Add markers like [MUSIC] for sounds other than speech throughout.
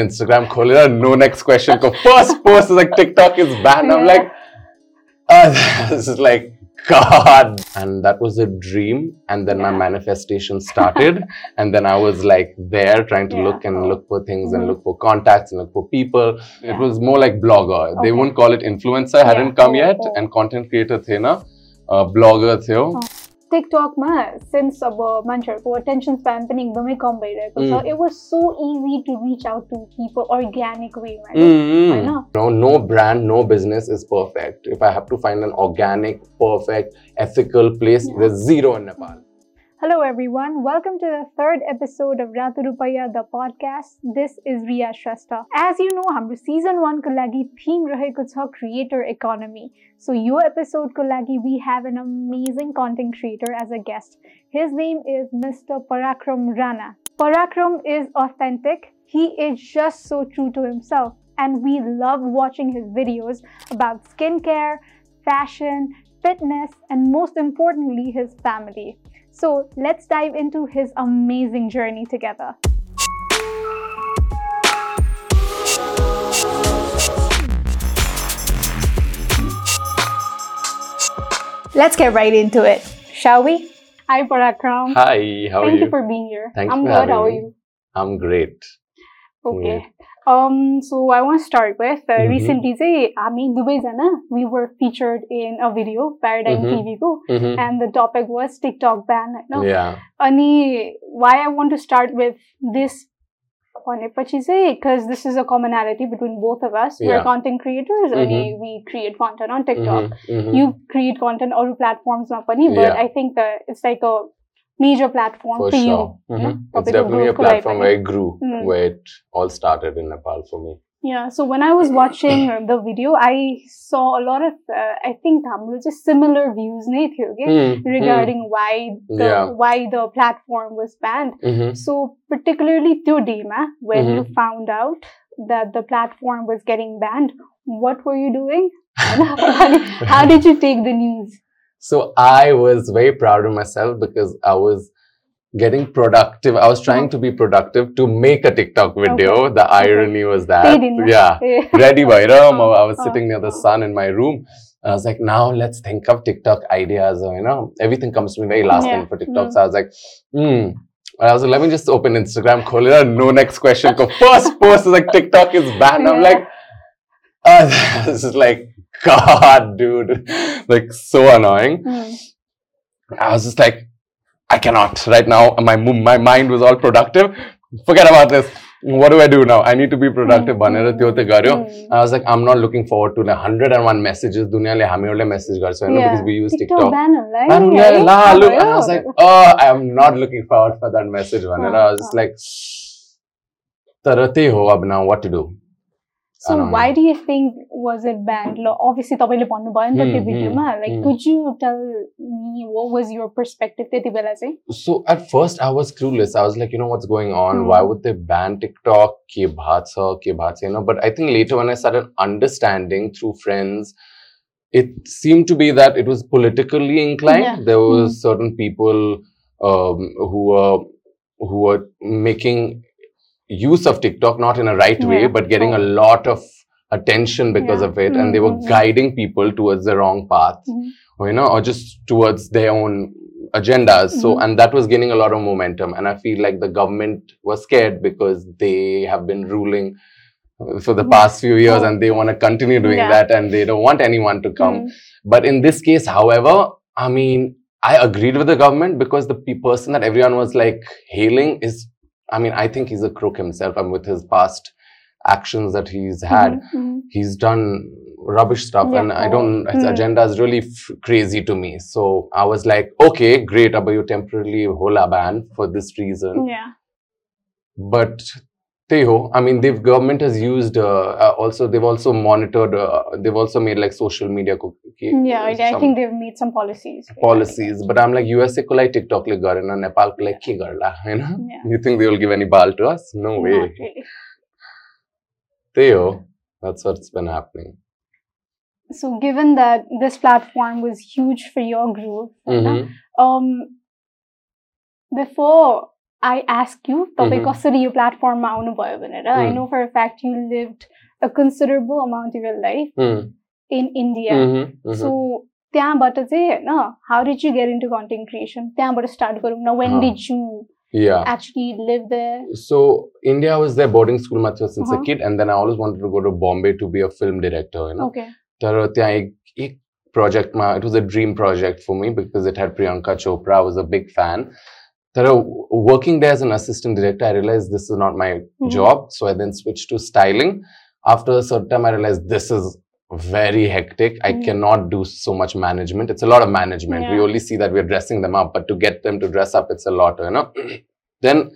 Instagram खोलेर no next question को first post is like TikTok is banned. I'm like, uh, this is like God, and that was a dream. And then my Yeah. manifestation started, [LAUGHS] and then I was like there trying to Yeah. look and look for things and Mhm. look for contacts and look for people. Yeah. It was more like blogger. They Okay. wouldn't call it influencer. Yeah. Hadn't come Oh, yet, oh. and content creator थे ना, uh, blogger थियो. टिकटकमा டிக்டாக்ம since அப்போ மனுஷருக்கு attention span பண்ணி எங்கேயுமே கம்பை இருக்கும் so it was so easy to reach out to keep organic way no no brand no business is perfect if I have to find an organic perfect ethical place zero in Nepal Hello, everyone. Welcome to the third episode of Rato Rupaiya, the podcast. This is Riya Shrestha. As you know, our season one kulagi theme rahe kuch creator economy. So your episode kulagi, we have an amazing content creator as a guest. His name is Mr. Parakram Rana. Parakram is authentic. He is just so true to himself. And we love watching his videos about skincare, fashion, fitness, and most importantly, his family. So let's dive into his amazing journey together. Let's get right into it, shall we? Hi, Parakram. Hi, how are you? Thank you? you for being here. Thanks I'm for good. having How are me. you? I'm great. Okay. Um, so I want to start with uh, mm-hmm. recently I mean, Dubai, Zana. we were featured in a video Paradygm mm-hmm. TV mm-hmm. and the topic was TikTok ban no yeah अनि why I want to start with this because eh, this is a commonality between both of us yeah. we're content creators mm-hmm. we create content on TikTok mm-hmm. Mm-hmm. you create content on platforms not funny. but yeah. I think that it's like a major platform for, for sure. you. Mm-hmm. Yeah? It's definitely a platform where it grew, mm-hmm. where it all started in Nepal for me. Yeah, so when I was watching uh, the video, I saw a lot of, uh, I think, Tamil just similar views mm, regarding mm. why the yeah. why the platform was banned. Mm-hmm. So particularly Dema, when mm-hmm. you found out that the platform was getting banned, what were you doing? [LAUGHS] how did you take the news? So I was very proud of myself because I was getting productive. I was trying to be productive to make a TikTok video. Okay. The irony okay. was that, yeah, [LAUGHS] ready by Ram. I was sitting near the sun in my room. And I was like, now let's think of TikTok ideas. You know, everything comes to me very last yeah. minute for TikTok. Mm. So I was like, hmm. I was like, let me just open Instagram, call it no next question. First post is like, TikTok is banned. Yeah. I'm like, uh, [LAUGHS] this is like, God, dude. like so annoying. hmm. I was just like, I cannot right now. My mo- my mind was all productive. Forget about this. What do I do now? I need to be productive. Mm, भनेर mm, त्यो त गर्यो. mm. I was like, I'm not looking forward to like 101 messages. दुनियाँले हामीहरूले message गर्छ होइन Yeah. because we use TikTok TikTok. ban होला And है, yeah, है? la, थाहा look, भयो? and I was like, oh, I am not looking forward for that message. भनेर I was just Uh, like, तर त्यही हो अब now what to do? I So don't why know. do you think was it banned? Lo- Obviously तपाईँले भन्नुभयो नि त त्यो Hmm, भिडियोमा hmm, like hmm. could you tell me what was your perspective त्यति बेला चाहिँ So at first I was clueless. I was like, you know what's going on? Hmm. Why would they ban TikTok? Ke baat sa, ke baat se, you know. But I think later when I started understanding through friends, it seemed to be that it was politically inclined. Yeah. There was Hmm. certain people um, who were who were making use of TikTok not in a right way, but getting a lot of attention because Yeah. of it, and they were Hmm, hmm, hmm. guiding people towards the wrong path Mhm. or, you know, or just towards their own agendas. So, Mhm. and that was gaining a lot of momentum. And I feel like the government was scared because they have been ruling uh, for the Mhm. past few years Oh. and they want to continue doing Yeah. that and they don't want anyone to come. Mm. But in this case, however, I mean, I agreed with the government because the person that everyone was like hailing is, I mean, I think he's a crook himself. I and with his past actions that he's had Mhm, mhm. he's done rubbish stuff Yeah. and i don't his Hmm. agenda is really f- crazy to me so i was like okay great about you temporarily hola ban for this reason Yeah. but Teho, I mean, the government has used uh, uh, also. They've also monitored. Uh, they've also made like social media cookie. Yeah, I think they've made some policies. Policies, but I'm like USA ko like TikTok like girl, and Nepal like ki you know. Yeah. You think they will give any ball to us? No way. Not really. Teho, that's what's been happening. So, given that this platform was huge for your group, mm-hmm. um, before I ask you, तपाईँ Mhm. कसरी यो प्लेटफर्ममा आउनुभयो भनेर आई Mm. No for fact you lived a considerable amount your life Hmm. In India Mhm. Mhm. सो त्यहाँबाट चाहिँ होइन how did you gate into content creation त्यहाँबाट स्टार्ट गरौँ न when uh. Did you yeah. Actually live the So India I was there boarding school Matthew since Uh-huh. a kid, and then I always wanted to go to Bombay to be a film director. You know, okay तर त्यहाँ एक एक project ma it was a dream project for me because it had Priyanka Chopra. I was a big fan. तर working there as an assistant director, I realized this is not my Mhm. job. So I then switched to styling. After a certain time, I realized this is very hectic. I Mhm. cannot do so much management. It's a lot of management. We only see that we're dressing them up, but to get them to dress up, it's a lot, you know. [CLEARS THROAT] then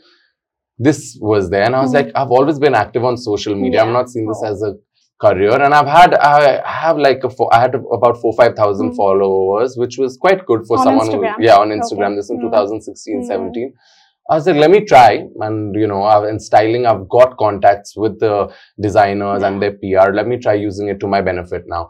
this was there, and I was Mhm. like, I've always been active on social media. I'm not seeing this Oh. as a career, and I've had I have like a fo- I had about four five thousand Mhm. followers, which was quite good for On someone Instagram? who yeah on Instagram. Okay. This in Mm. 2016, Mm. 17. I said, let me try, and you know, I've, in styling, I've got contacts with the designers and their PR. Let me try using it to my benefit now.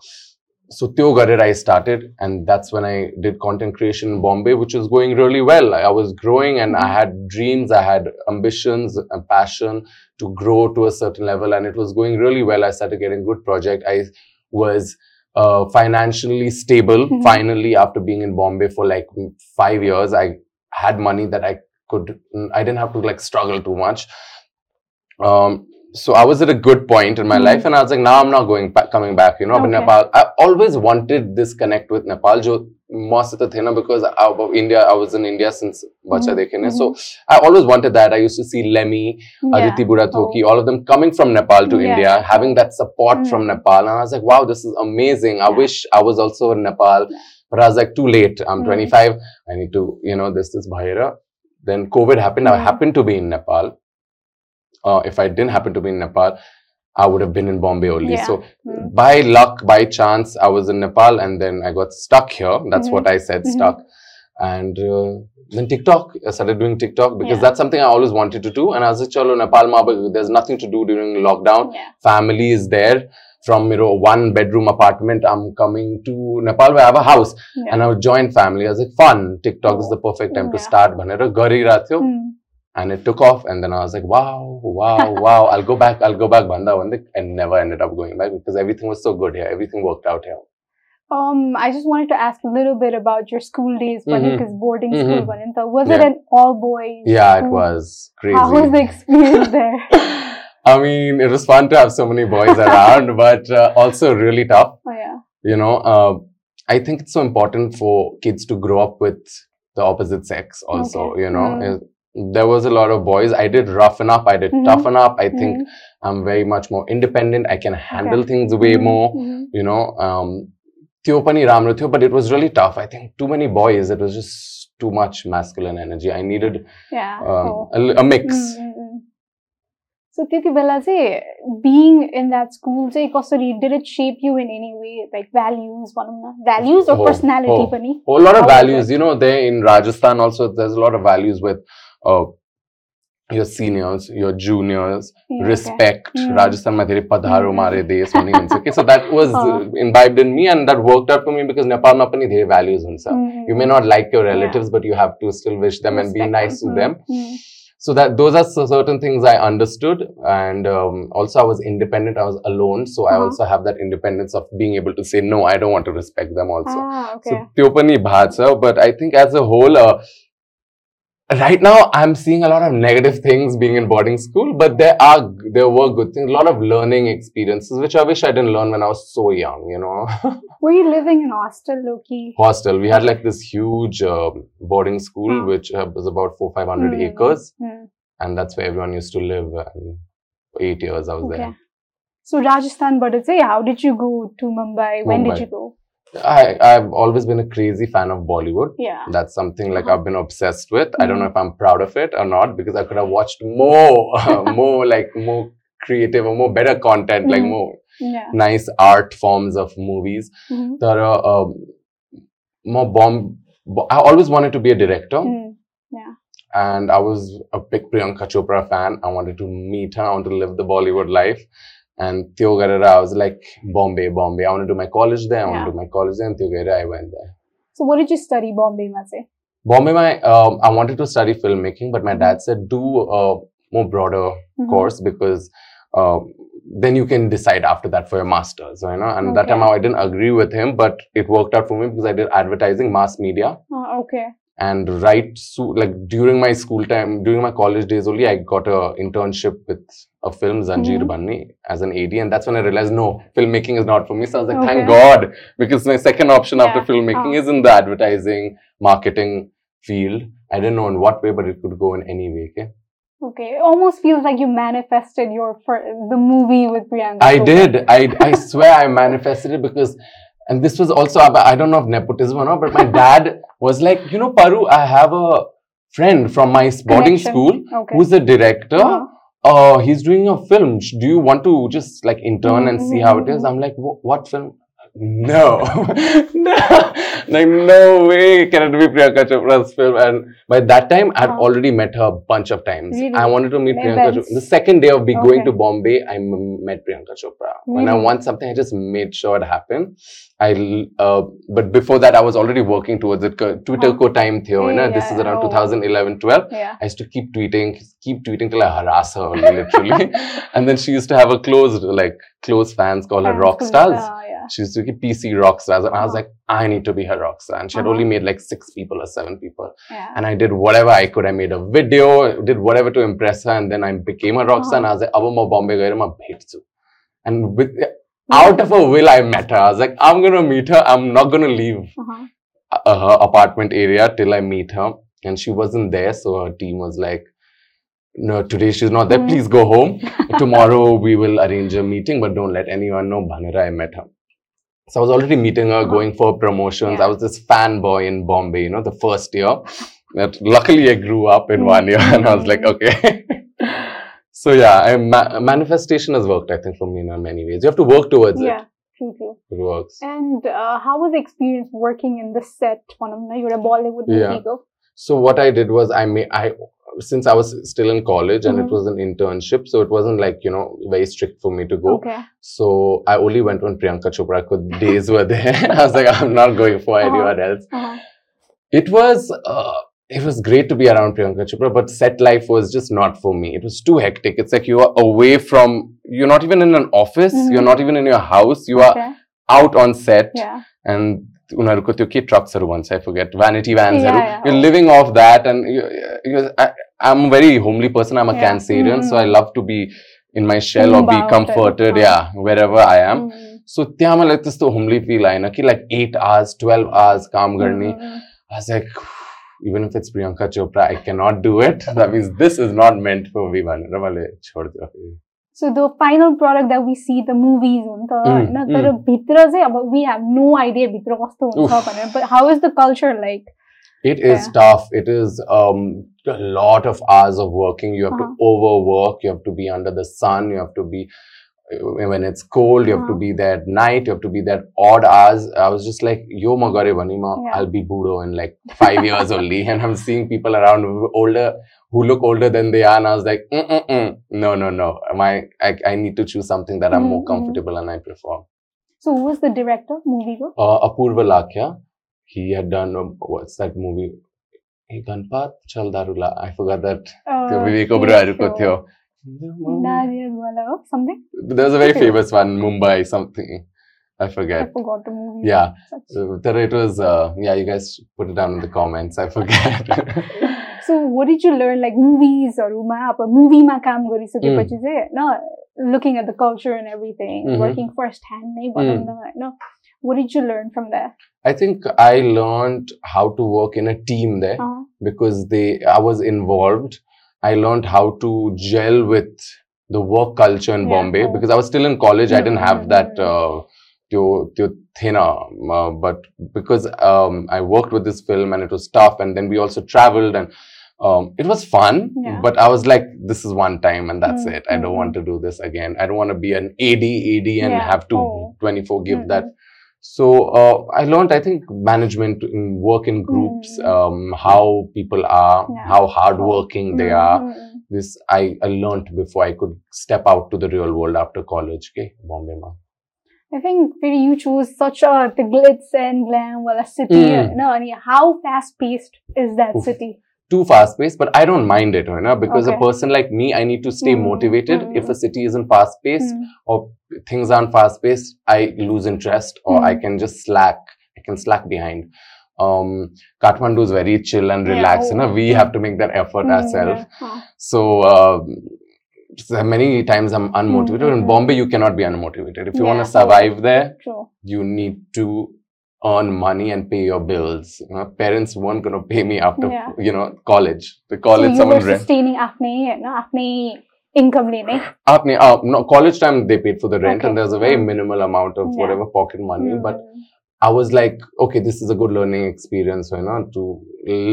So Tyo Garir, I started, and that's when I did content creation in Bombay, which was going really well. I was growing, and I Mhm. had dreams, I had ambitions, and passion to grow to a certain level, and it was going really well. I started getting good project. I was uh, financially stable Mhm. finally after being in Bombay for like five years. I had money that I could. I didn't have to like struggle too much. Um, so I was at a good point in my mm-hmm. life, and I was like, now nah, I'm not going back, coming back. You know, okay. but Nepal, I always wanted this connect with Nepal. Jo most of thing because of India, I was in India since Bacha mm-hmm. So hmm. I always wanted that. I used to see Lemmy, yeah. Aditi Budhathoki, oh. all of them coming from Nepal to yeah. India, having that support mm-hmm. from Nepal. And I was like, wow, this is amazing. Yeah. I wish I was also in Nepal. But I was like, too late. I'm hmm. 25. I need to, you know, this is Bhaira. Then COVID happened. I hmm. happened to be in Nepal. Uh, if I didn't happen to be in Nepal, I would have been in Bombay only. Yeah. So Mm. by luck, by chance, I was in Nepal and then I got stuck here. That's Mhm. what I said, Mhm. stuck. And uh, then TikTok, I started doing TikTok because Yeah. that's something I always wanted to do. And I was like, chalo, Nepal, ma, there's nothing to do during lockdown. Yeah. Family is there. From you know one bedroom apartment, I'm coming to Nepal where I have a house and I joint family. I was like, fun. TikTok is the perfect time to start. Bhanera garira थियो and it took off. And then I was like, wow, wow, [LAUGHS] wow, I'll go back, I'll go back, banda and never ended up going back because everything was so good here, everything worked out here. Um, I just wanted to ask a little bit about your school days, mm-hmm. because mm-hmm. boarding mm-hmm. school Was yeah. it an all boys? Yeah, school? it was crazy. How was the experience [LAUGHS] there? I mean, it was fun to have so many boys [LAUGHS] around, but uh, also really tough. Oh, yeah. You know, uh, I think it's so important for kids to grow up with the opposite sex, also, okay. you know. Mm there was a lot of boys. I did roughen up, I did mm-hmm. toughen up. I think mm-hmm. I'm very much more independent. I can handle okay. things way mm-hmm. more, mm-hmm. you know. Um, Theopani Ramrithu, but it was really tough. I think too many boys, it was just too much masculine energy. I needed yeah, um, a, a, mix. Mm-hmm. So Tyati say being in that school, did it shape you in any way? Like values, values or oh, personality? Oh, oh, a lot of values. You know, there in Rajasthan also, there's a lot of values with uh, your seniors, your juniors, yeah, respect. Okay. Mm. Rajasthan mein padharo mare Des. okay. So that was [LAUGHS] oh. imbibed in me and that worked out for me because Nepal mein apni values hunsa. Mm. You may not like your relatives, yeah. but you have to still wish them respect and be nice to hmm. them. Mm. So that those are certain things I understood, and um, also I was independent. I was alone, so uh-huh. I also have that independence of being able to say no. I don't want to respect them. Also, ah, okay. so. But I think as a whole, uh, right now I'm seeing a lot of negative things being in boarding school but there are there were good things a lot of learning experiences which I wish I didn't learn when I was so young you know [LAUGHS] Were you living in hostel, Loki? hostel we had like this huge um boarding school Huh. which uh, was about four five hundred Mm, acres mm. and that's where everyone used to live and for eight years I was Okay. there So Rajasthan, but say, how did you go to Mumbai? When did you go? I, I've always been a crazy fan of Bollywood Yeah. That's something like Uh-huh. I've been obsessed with. I don't know Mhm. if I'm proud of it or not because I could have watched more, [LAUGHS] [LAUGHS] more like more creative or more better content, like Mhm. more Yeah. nice art forms of movies. Mhm. That are um, more bomb. I always wanted to be a director, Mm. and I was a big Priyanka Chopra fan. I wanted to meet her. I wanted to live the Bollywood life. And Theo Garera, I was like Bombay, Bombay. I want to do my college there. I want Yeah. to do my college there. And Theo Garera, I went there. So what did you study Bombay, Mase? Bombay, my um, I wanted to study filmmaking, but my dad said do a more broader Mhm. course because um, then you can decide after that for your masters, So you know. And that time I didn't agree with him, but it worked out for me because I did advertising, mass media, Uh, okay. And right so like during my school time, during my college days only, I got a internship with a film Zanjeer Mhm. Banni as an AD, and that's when I realized no, filmmaking is not for me. So I was like, Okay. thank God, because my second option after filmmaking Oh. is in the advertising, marketing field. I didn't know in what way, but it could go in any way. Okay? Okay. It almost feels like you manifested your fir- the movie with Priyanka. I did. I I swear I manifested it because, and this was also I don't know if nepotism or not, but my dad [LAUGHS] was like, you know, Paru, I have a friend from my boarding Connection. school Okay. who's a director. Uh-huh. Uh, he's doing a film. Do you want to just like intern and see how it is? Mhm. I'm like, what film? No, [LAUGHS] no, like no way can it be Priyanka Chopra's film. And by that time, I'd already met her a bunch of times. Really? I wanted to meet In Priyanka? Chopra. The second day of me going to Bombay, I m- met Priyanka Chopra. When I want something, I just made sure it happened. I, uh, but before that, I was already working towards it. Twitter Uh-huh. ko time theo, you know, Yeah, this is around oh. 2011, 12. Yeah. I used to keep tweeting, keep tweeting till I harass her literally. [LAUGHS] and then she used to have a closed, like, close fans call her Fans rock stars. She used to keep PC rock stars. And I was Uh-huh. like, I need to be her rock star. And she had Uh-huh. only made like six people or seven people. Yeah. And I did whatever I could. I made a video, did whatever to impress her. And then I became a rock star. And I was like, Aba ma Bombay gaira ma bhetsu. And with, out of a will, I met her. I was like, I'm going to meet her. I'm not going to leave Uh-huh. uh, her apartment area till I meet her. And she wasn't there. So her team was like, no, today she's not there. Mhm. Please go home. [LAUGHS] Tomorrow we will arrange a meeting, but don't let anyone know Bhanera I met her. So I was already meeting her, going for promotions. Yeah. I was this fanboy in Bombay, you know, the first year. That luckily I grew up in one year and I was like, Mhm. okay. [LAUGHS] so yeah, I, ma- manifestation has worked, I think, for me in many ways. You have to work towards it. Yeah. it. It works. And uh, how was the experience working in the set? You're a Bollywood Yeah. movie girl. So what I did was I made I since I was still in college and Mhm. it was an internship, so it wasn't like you know very strict for me to go. Okay. So I only went when Priyanka Chopra could [LAUGHS] days were there. [LAUGHS] I was like, I'm not going for Uh-huh. anyone else. Uh-huh. It was uh, it was great to be around Priyanka Chopra, but set life was just not for me. It was too hectic. It's like you are away from you're not even in an office, Mhm. you're not even in your house, you are Okay. out on set Yeah. and उनीहरूको त्यो के ट्रक्सहरू भन्छ आई forget vanity भ्यान्सहरू Yeah, yeah. you're living off that and you, you, I, I'm a very homely person I'm a Yeah. Cancerian so I Mhm. love to be in my shell or be Homebound comforted and- yeah wherever I am Mm. so त्यहाँ मलाई त्यस्तो homely feel आएन कि like 8 hours 12 hours काम गर्ने Mm. I was like even if it's Priyanka Chopra I cannot do it [LAUGHS] that means this is not meant for me भनेर मैले छोडिदियो फेरि So the final product that we see, the movies, हो नि त, Mm, होइन? तर भित्र चाहिँ अब we have no idea भित्र कस्तो हुन्छ Oof. भनेर. But how is the culture like? It is Yeah. tough. It is um, a lot of hours of working. You have Uh-huh. to overwork. You have to be under the sun. You have to be uh, when it's cold. You have to Uh-huh. be there at night. You have to be there odd hours. I was just like, "Yo, magare vanima, Yeah. I'll be budo in like five years only." [LAUGHS] And I'm seeing people around older who look older than they are, and I was like, Mm-mm-mm. "No, no, no. My, I, I need to choose something that I'm more Mhm, mhm. comfortable and I prefer." So who was the director, movie uh, Apoorva Lakhia. He had done um, what's that movie? Ganpat chal darula. I forgot that. Uh, Vivek Oberoi ko theo. Something? There was a very famous one, Mumbai something. I forget. I forgot the movie. Yeah. So, it uh, was, uh, yeah, you guys put it down in the comments. I forget. [LAUGHS] so, what did you learn? Like movies or movie ma kaam mm. No, looking at the culture and everything, working mm -hmm. working firsthand. Mm. No, what did you learn from there I think I learned how to work in a team there uh, because they, I was involved. I learned how to gel with the work culture in Yeah. Bombay Oh. because I was still in college. I didn't have that. Mm. Uh, त्यो त्यो थिएन uh, but because um, I worked with this film and it was tough and then we also traveled and um, it was fun Yeah. but I was like this is one time and that's Mm, it I don't want to do this again I don't want to be an AD AD and Yeah. have to. 24 give that so uh, I learned I think management in work in groups Mm. um, how people are Yeah. how hardworking they mm, are mm, mm. this I, I learned before I could step out to the real world after college okay Bombay ma. I think you choose such a the glitz and glam well a city. Mm. No, and how fast paced is that Oof. city? Too fast paced, but I don't mind it, you know, because a person like me, I need to stay Mm, motivated. mm. If a city isn't fast paced Mm. or things aren't fast paced, I lose interest or I Mm. can just slack. I can slack behind. Um, Kathmandu is very chill and Yeah, relaxed. You know, oh, we mm. have to make that effort Mm, ourselves. yeah. Huh. So um, so many times I'm unmotivated. mm, In. Bombay, you cannot be unmotivated. If you want to survive there, True. you need to earn money and pay your bills. You know, parents weren't going to pay me after Yeah. you know college. The So college, you someone were rent. sustaining apne, no, apne income lene. Apne, uh, no, college time they paid for the rent, Okay. and there's a very Mm. minimal amount of Yeah. whatever pocket money. But Mm. I was like, okay, this is a good learning experience, you know, to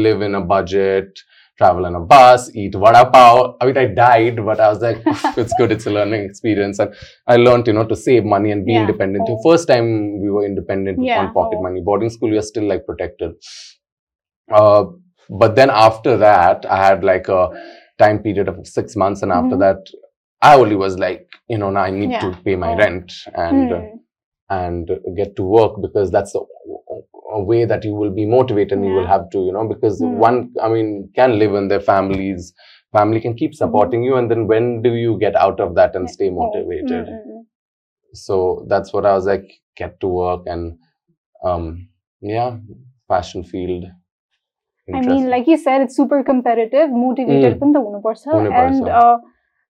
live in a budget, travel in a bus, eat vada pav. I mean, I died, but I was like, [LAUGHS] it's good. It's a learning experience. And I learned, you know, to save money and be Yeah. independent. The Oh. first time we were independent Yeah. on pocket Oh. money. Boarding school, we are still like protected. Uh, but then after that, I had like a time period of six months. And after Mhm. that, I only was like, you know, now I need Yeah. to pay my Oh. rent. And uh, Mm. and get to work because that's a, a way that you will be motivated and yeah. you will have to you know because mm. one i mean can live in their families family can keep hmm. supporting you and then when do you get out of that and stay motivated mm-hmm, mm-hmm. so that's what i was like get to work and um yeah passion field i mean like you said it's super competitive motivated mm. the universal and uh,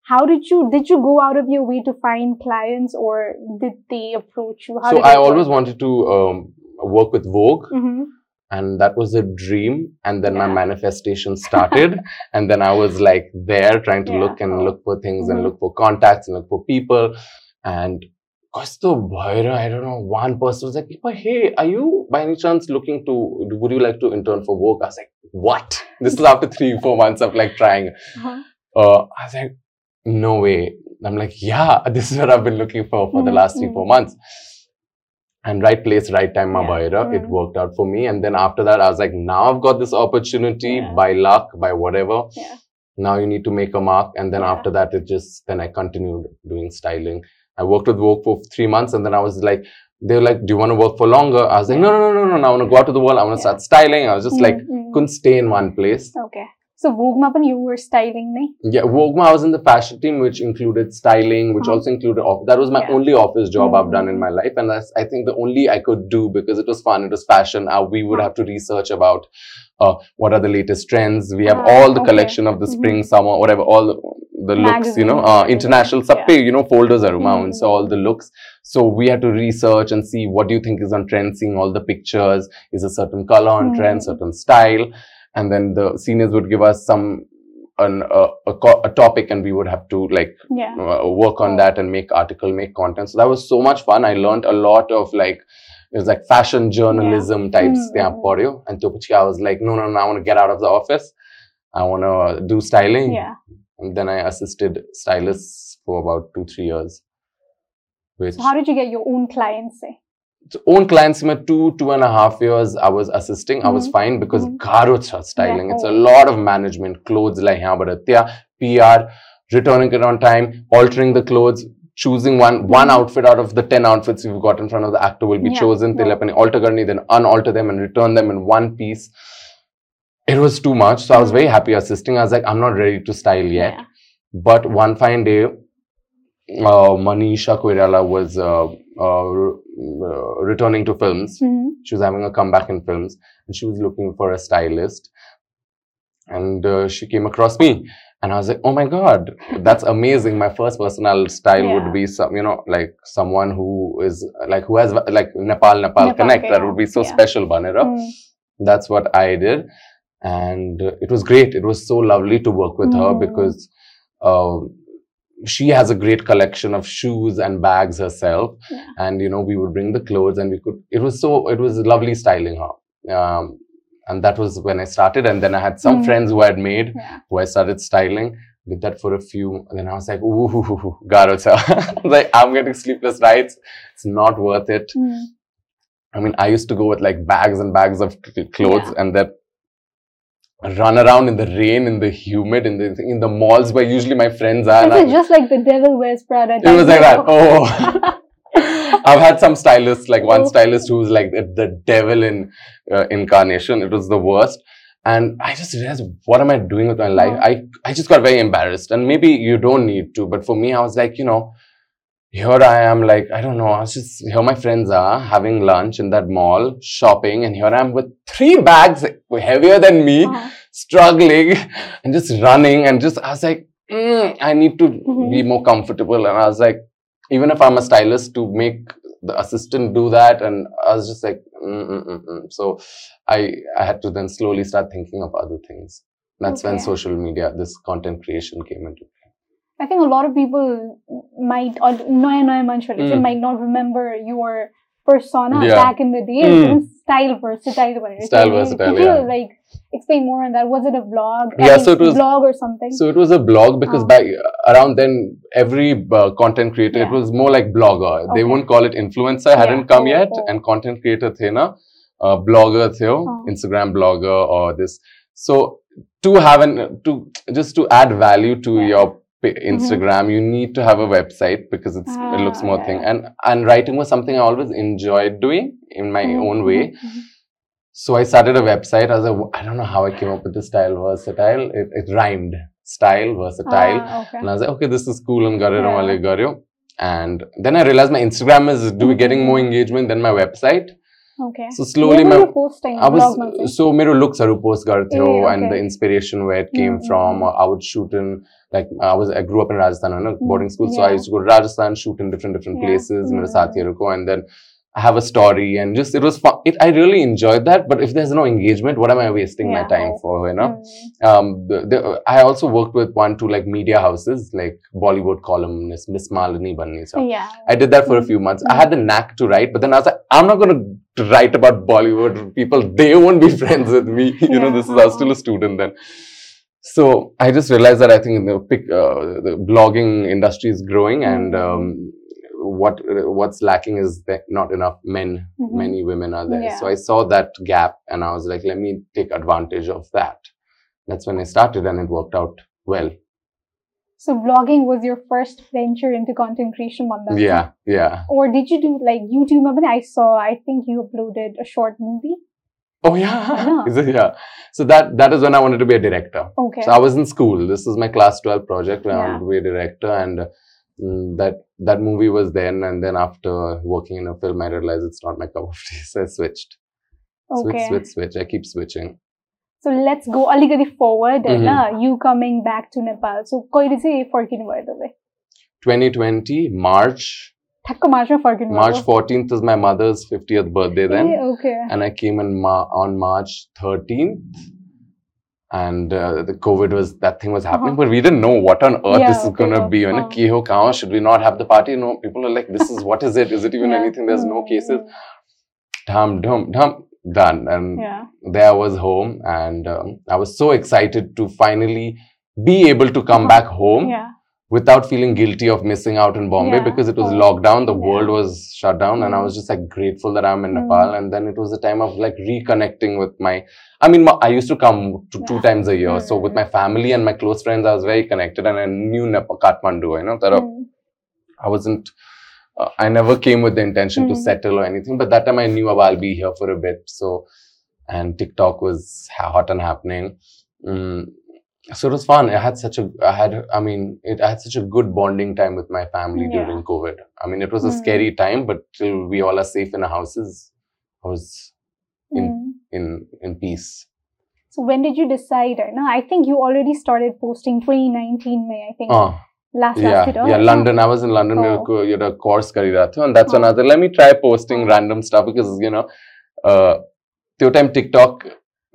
how did you did you go out of your way to find clients or did they approach you how so i always work? wanted to um, work with vogue Mhm. and that was a dream and then my manifestation started [LAUGHS] and then i was like there trying to Yeah. look and look for things and Mhm. look for contacts and look for people and Kasto Bhaira, I don't know, one person was like, "Ipa, hey, are you by any chance looking to, would you like to intern for Vogue? I was like, what? [LAUGHS] This is [LAUGHS] after three, four months of like trying. Uh-huh. Uh, I was like, no way. I'm like, yeah, this is what I've been looking for for the Mhm, last three, four months. And right place, right time, Yeah. Mabaira. It worked out for me. And then after that, I was like, now I've got this opportunity Yeah. by luck, by whatever. Yeah. Now you need to make a mark. And then Yeah. after that, it just, then I continued doing styling. I worked with Vogue for three months and then I was like, they were like, do you want to work for longer? I was like, no, no, no, no, no, no. I want to go out to the world. I want to Yeah. start styling. I was just like, Mm, mm. couldn't stay in one place. Okay. So Vogue ma पनि you were styling नै? Yeah, Vogue, I was in the fashion team, which included styling, which Uh-huh. also included off. That was my Yeah. only office job I've done in Mm. my life, and that's I think the only I could do because it was fun. It was fashion. Uh, we would Uh-huh. have to research about uh, what are the latest trends. We have Ah, all the okay. collection of the Mhm. spring, summer, whatever, all the, the looks. You know, Magazines, uh, everything. international Yeah. subpay. You know, folders are around, Mm. so all the looks. So we had to research and see what do you think is on trend. Seeing all the pictures, is a certain color on trend, Mm. certain style, and then the seniors would give us some an, a, a, topic and we would have to like yeah. uh, work on that and make article make content. So that was so much fun. I learned a lot of like it was like fashion journalism yeah. types mm-hmm. and to i was like no no no i want to get out of the office. I want to do styling. Yeah. And then i assisted stylists for about two three years which so how did you get your own clients say? Own clients my two two and a half years i was assisting i was Mhm. fine because Mhm. garo styling it's a lot of management clothes like pr returning it on time altering the clothes choosing one one Mhm. outfit out of the 10 outfits you've got in front of the actor will be Yeah, chosen yeah. they'll alter karni then unalter them and return them in one piece it was too much so i was Mhm. very happy assisting i was like i'm not ready to style yet Yeah. but one fine day, uh, Manisha Koirala was uh, uh, uh, returning to films. Mhm. She was having a comeback in films, and she was looking for a stylist. And uh, she came across me, and I was like, "Oh my god, that's amazing! My first personal style Yeah. would be some, you know, like someone who is like who has like Nepal, Nepal, Nepal, connect. That would be so yeah. special, Banera." Mm. that's what I did, and uh, it was great. It was so lovely to work with her Mm. because uh, she has a great collection of shoes and bags herself, Yeah. and you know we would bring the clothes, and we could. It was so. It was lovely styling her, um, and that was when I started. And then I had some Mm. friends who I had made Yeah. who I started styling. Did that for a few, and then I was like, "Ooh, Garo cha." [LAUGHS] like I'm getting sleepless nights. It's not worth it. Mm. I mean, I used to go with like bags and bags of clothes Yeah. and then run around in the rain, in the humid, in the in the malls where usually my friends are. and Is just like the devil wears Prada? it was like that. Oh, [LAUGHS] [LAUGHS] I've had some stylists, like one stylist who's like the, the devil in uh, incarnation. It was the worst. And I just realized, what am I doing with my life? Oh. I, I just got very embarrassed. And maybe you don't need to, but for me, I was like, you know, here I am, like, I don't know, I was just, here my friends are having lunch in that mall, shopping, and here I am with three bags heavier than me, Uh-huh. struggling and just running. And just, I was like, mm, I need to Mhm. be more comfortable. And I was like, even if I'm a stylist, to make the assistant do that, and I was just like, mm, mm, mm, mm. so I I had to then slowly start thinking of other things. That's when social media, this content creation came into play. I think a lot of people might, or Noya Noya Manchuri, mm. might not remember your persona yeah. back in the day. Mm. Style versatile. Style versatile. Could yeah. you like explain more on that? Was it a blog? Yeah, I mean, so it was blog or something. So it was a blog because um, back uh, around then, every uh, content creator yeah. it was more like blogger. Okay. They won't call it influencer. Hadn't come oh, yet, oh. and content creator then, na uh, blogger theo, oh. Instagram blogger or this. So to have an to just to add value to your Instagram. Mm-hmm. You need to have a website because ah, it looks more yeah. thing. And and writing was something I always enjoyed doing in my mm-hmm. own way. Mm-hmm. So I started a website. I was like, I don't know how I came up with the style versatile. It, it rhymed style versatile, ah, okay. and I was like, okay, this is cool. I'm Garyo And then I realized my Instagram is doing getting more engagement than my website. Okay. So slowly, my, posting, I was so my looks I would post gartho okay. and the inspiration where it came mm-hmm. from. Or I would shoot in like I was I grew up in Rajasthan on a hmm. boarding school, yeah. so I used to go to Rajasthan, shoot in different different yeah. places, mm. Mirasathiruko, and then have a story and just it was fun. It, I really enjoyed that. But if there's no engagement, what am I wasting yeah. my time for? You know. Mm. Um, the, the, I also worked with one two like media houses, like Bollywood columnist Miss Malini Banni. So yeah. I did that for a hmm. few months. Mm. I hmm. had the knack to write, but then I was like, I'm not gonna write about Bollywood people. They won't be [LAUGHS] friends with me. you yeah. know, this is I was still a student then. So I just realized that I think the, uh, the blogging industry is growing, and mm-hmm. um, what what's lacking is that not enough men. Mm-hmm. Many women are there, yeah. so I saw that gap, and I was like, let me take advantage of that. That's when I started, and it worked out well. So blogging was your first venture into content creation, Mandana. Yeah, yeah. Or did you do like YouTube? I saw. I think you uploaded a short movie. Oh yeah, uh-huh. yeah. yeah. So that that is when I wanted to be a director. Okay. So I was in school. This is my class twelve project where yeah. I wanted to be a director, and mm, that that movie was then. And then after working in a film, I realized it's not my cup of tea, [LAUGHS] so I switched. Okay. Switch, switch, switch. I keep switching. So let's go a little bit forward, mm -hmm. you coming back to Nepal. So koi you 14 by the way. 2020 March March 14th. Is my mother's 50th birthday then. Okay. And I came in ma- on March 13th. And uh, the COVID was, that thing was happening, uh-huh. but we didn't know what on earth yeah, this is going to be. You know, Kiho, uh-huh. should we not have the party? You know, people are like, this is, what is it? Is it even yeah. anything? There's no cases. Dum dum dum done. And yeah. there I was home. And um, I was so excited to finally be able to come uh-huh. back home. Yeah without feeling guilty of missing out in Bombay Yeah. because it was lockdown, the world was shut down, and I Mm. was just like grateful that I'm in Mm. Nepal. And then it was a time of like reconnecting with my. I mean, I used to come to two times a year, so with Mm. my family and my close friends, I was very connected, and I knew Nepal, Kathmandu. You know, that Mm. I wasn't. Uh, I never came with the intention to Mm. settle or anything, but that time I knew I'll be here for a bit. So, and TikTok was hot and happening so it was fun. I had such a, I had, I mean, it, I had such a good bonding time with my family yeah. during COVID. I mean, it was a mm. scary time, but till we all are safe in our houses, I was in mm. in in peace. So when did you decide? Uh, no, I think you already started posting 2019 May. I think. Oh. Last, yeah, last oh, yeah, London. I was in London. Oh. You know, course kar raha and that's oh. another. Let me try posting random stuff because you know, uh, the time TikTok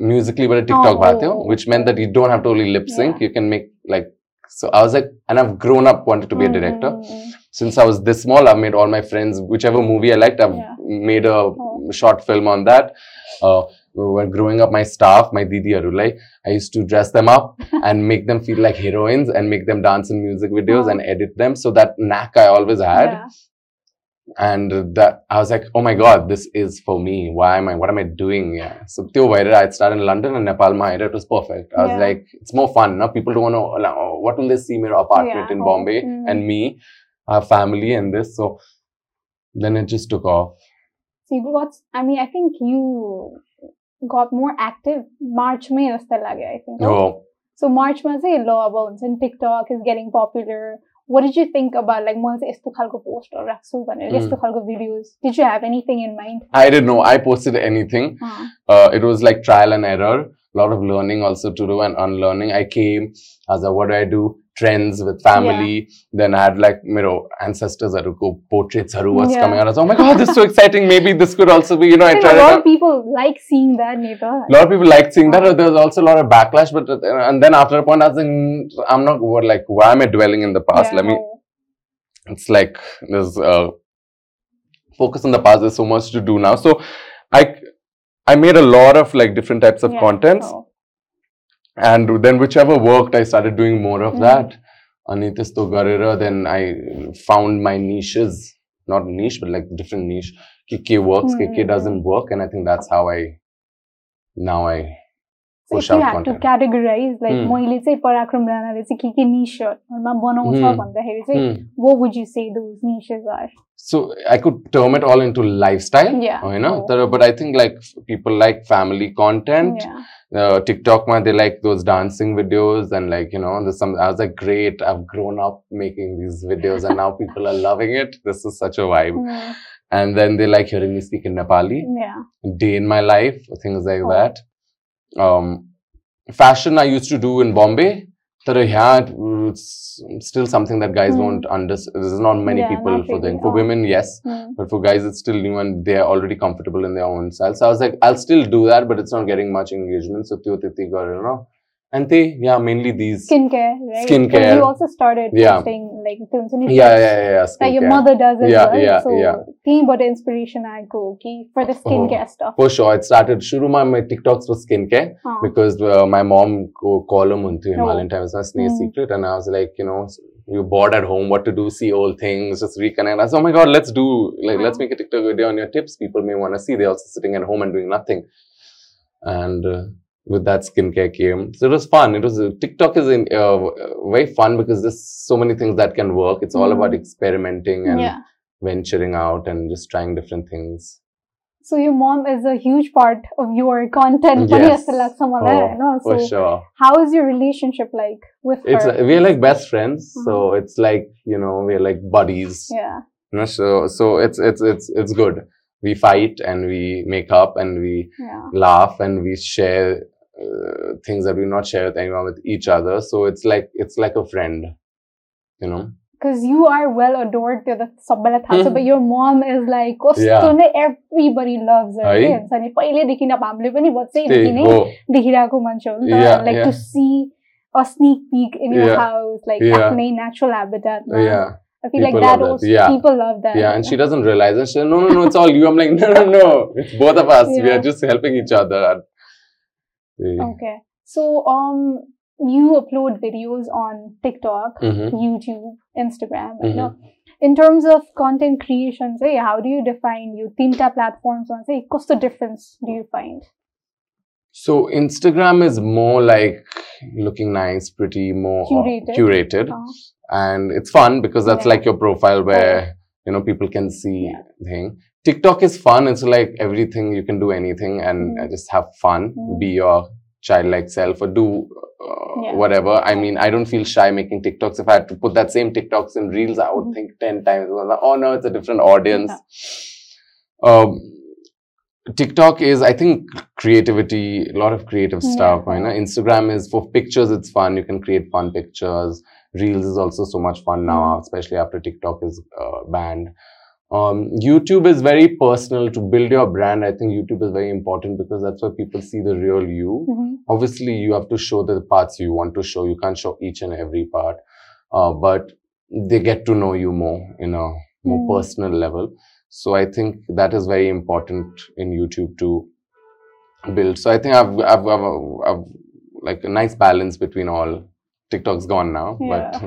musically but a TikTok oh, oh. which meant that you don't have to only lip sync. Yeah. You can make like so I was like, and I've grown up wanted to be mm-hmm. a director. Since I was this small, I've made all my friends, whichever movie I liked, I've yeah. made a oh. short film on that. Uh, when growing up, my staff, my Didi Arulai, I used to dress them up [LAUGHS] and make them feel like heroines and make them dance in music videos oh. and edit them. So that knack I always had. Yeah and that I was like, oh my god, this is for me. Why am I? What am I doing? Yeah. So I started in London and Nepal. My it was perfect. I was like, it's more fun. Now people don't want to. Like, oh, what will they see? My apartment yeah. in Bombay mm. and me, our family and this. So then it just took off. See what's? I mean, I think you got more active March May. I think. Oh. So March May, low abo, and TikTok is getting popular what did you think about like once Estukhalko post or Raksu Banel, mm. videos? Did you have anything in mind? I didn't know. I posted anything. Uh-huh. Uh, it was like trial and error, a lot of learning also to do and unlearning. I came, as a what do I do? Trends with family. Then I had like you know ancestors that go portraits who was Yeah. coming out. I was oh my god, this is so exciting. Maybe this could also be you know I tried a lot of people like seeing that. A lot of people like seeing that. but There was also a lot of backlash. But uh, and then after a point, I was like, "Mm, I'm not like why am I dwelling in the past? Yeah, Let me. It's like there's uh, focus on the past. There's so much to do now. So I I made a lot of like different types of Yeah, contents, so- and then whichever worked, I started doing more of Mhm. that. Anitis to Garira, then I found my niches, not niche, but like different niche. KK works, KK Mhm. doesn't work, and I think that's how I now I if you out had to content. categorize, like Hmm. मैले चाहिँ पराक्रम राणाले चाहिँ के के निसहरूमा बनाउँछ Hmm. भन्दाखेरि चाहिँ Hmm. what would you say those niches are? So I could term it all into lifestyle. Yeah. You know, Oh. There- but I think like people like family content. Yeah. Uh, TikTok, man, they like those dancing videos and like you know, there's some. I was like, great, I've grown up making these videos, and now [LAUGHS] people are loving it. This is such a vibe. Hmm. And then they like hearing me speak in Nepali, Yeah. day in my life, things like Oh. that. Um, fashion I used to do in Bombay. But yeah, it's still something that guys Hmm. don't understand. There's not many Yeah, people not for doing. For women, yes. Hmm. But for guys, it's still new and they're already comfortable in their own style. So I was like, I'll still do that, but it's not getting much engagement. So Tyo Titi got, you know. And they, yeah, mainly these. Skincare, right? Skincare. You also started Yeah. posting like films and Yeah, yeah, yeah, yeah. That your skincare. mother does as Yeah, well. yeah, so yeah. think about the inspiration I go okay for the skincare stuff. For sure. It started, Shuruma, my TikToks was skincare Huh. because uh, my mom go column unto Oh. Himalayan Times, a Mm. Secret. And I was like, you know, you're bored at home, what to do, see old things, just reconnect. I said, oh my God, let's do, like, let's make a TikTok video on your tips. People may want to see. They're also sitting at home and doing nothing. And uh, with that skincare game, So it was fun. It was TikTok is in, uh, very fun because there's so many things that can work. It's all mm. about experimenting and yeah. venturing out and just trying different things. So your mom is a huge part of your content. [LAUGHS] Yes. Oh, so for sure. How is your relationship like with it's uh, her? Like, we're like best friends. Mm-hmm. So it's like, you know, we're like buddies. Yeah. You know, so so it's it's it's it's good We fight and we make up and we Yeah. laugh and we share uh, things that we not share with anyone with each other. So it's like it's like a friend, you know. Because you are well adored त्यो त सबैलाई थाहा छ Mhm. but your mom is like कस्तो Yeah. नै everybody loves her है? के हुन्छ नि पहिल्यैदेखि अब हामीले पनि बच्चैदेखि Stay, नै go. देखिरहेको मान्छे हो नि त Yeah, like yeah. to see a sneak peek in your Yeah. house like Yeah. आफ्नै natural habitat Yeah, I feel like People that love that. also Yeah. people love that yeah, and she doesn't realize it. She said, no, no, no, it's all you. I'm like, no, no, no, it's both of us. We are just helping each other. Okay so um you upload videos on TikTok Mhm. YouTube Instagram Mhm. you know in terms of content creation say how do you define your tinta platforms on say what's the difference do you find So Instagram is more like looking nice, pretty, more Curated. curated. Uh, and it's fun because that's Yeah. like your profile where you know people can see Yeah. thing. TikTok is fun. It's like everything you can do anything and uh, just have fun, Mhm. be your childlike self or do uh, Yeah. whatever. I mean, I don't feel shy making TikToks. If I had to put that same TikToks in reels, I would Mhm. think ten times. I was like, oh no, it's a different audience. Um, TikTok is, I think, creativity, a lot of creative stuff. Know? Instagram is for pictures, it's fun. You can create fun pictures. Reels is also so much fun now, Mhm. especially after TikTok is uh, banned. Um, YouTube is very personal to build your brand. I think YouTube is very important because that's where people see the real you. mhm. Obviously, you have to show the parts you want to show. You can't show each and every part, uh, but they get to know you more in a more Mm. personal level. So I think that is very important in YouTube to build. So I think I've I've, I've, I've like a nice balance between all. TikTok's gone now, but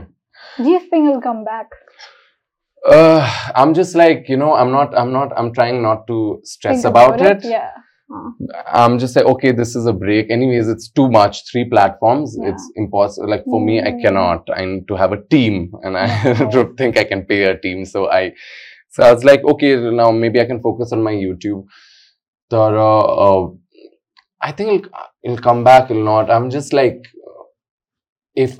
do you think it'll come back uh, I'm just like you know I'm not I'm not I'm trying not to stress Think about, it. yeah Uh, I'm just like okay this is a break. Anyways, it's too much. Three platforms. Yeah. It's impossible. Like for me, I Mm. cannot. I need to have a team, and I [LAUGHS] don't think I can pay a team. So I So I was like, okay, now maybe I can focus on my YouTube. तर uh, I think it'll, it'll come back, it'll not. I'm just like, if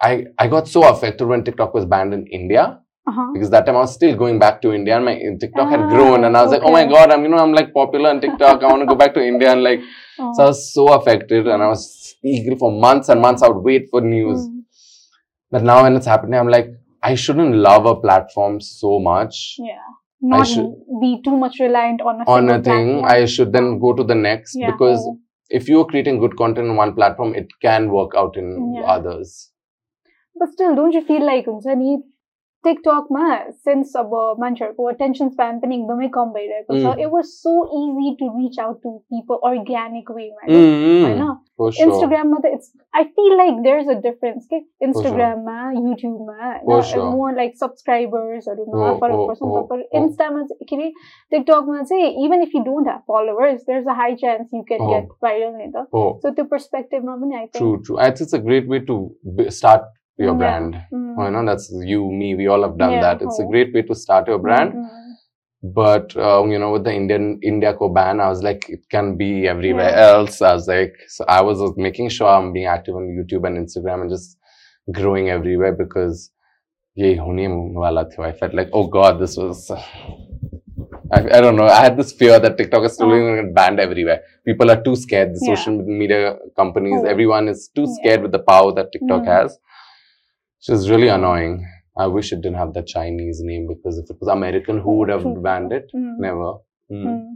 I I got so affected when TikTok was banned in India Uh-huh. because that time I was still going back to India and my TikTok had Ah, grown and I was like, oh my god, I'm you know I'm like popular on TikTok. I want to go back to India and like Oh. so I was so affected and I was eager for months and months. I would wait for news. Mm. But now when it's happening, I'm like, I shouldn't love a platform so much Yeah. Not should- be too much reliant on a on a thing. platform. I should then go to the next Yeah. because Oh if you're creating good content on one platform, it can work out in yeah. others. But still, don't you feel like नि टिकटकमा since अब मान्छेहरूको attention span पनि एकदमै कम भइरहेको छ Mm. It was so easy to reach out to people organic वेमा Mm, होइन for sure. इन्स्टाग्राममा त it's I feel like there is a difference के इन्स्टाग्राममा युट्युबमा For sure. मोर लाइक सब्सक्राइबर्सहरूमा हो, फरक हो, पर्छ हो, तर हो। इन्स्टामा चाहिँ के अरे टिकटकमा चाहिँ even if you don't have followers there is a high chance you क्यान हो। गेट भाइरल नि त Oh, सो त्यो पर्सपेक्टिभमा पनि आई true, true. I think it's a great way to b- start your oh, brand. You know, mm. that's you, me, we all have done that. It's a oh. great way to start your brand mm-hmm. but um, you know with the indian india co ban i was like it can be everywhere yeah. else i was like so i was making sure i'm being active on youtube and instagram and just growing everywhere because i felt like oh god this was I, I don't know i had this fear that tiktok is uh-huh. still being banned everywhere people are too scared the yeah. social media companies oh. everyone is too scared yeah. with the power that tiktok mm. has which is really annoying. I wish it didn't have that Chinese name because if it was American, who would have banned it? Mm. Never. Mm. Mm.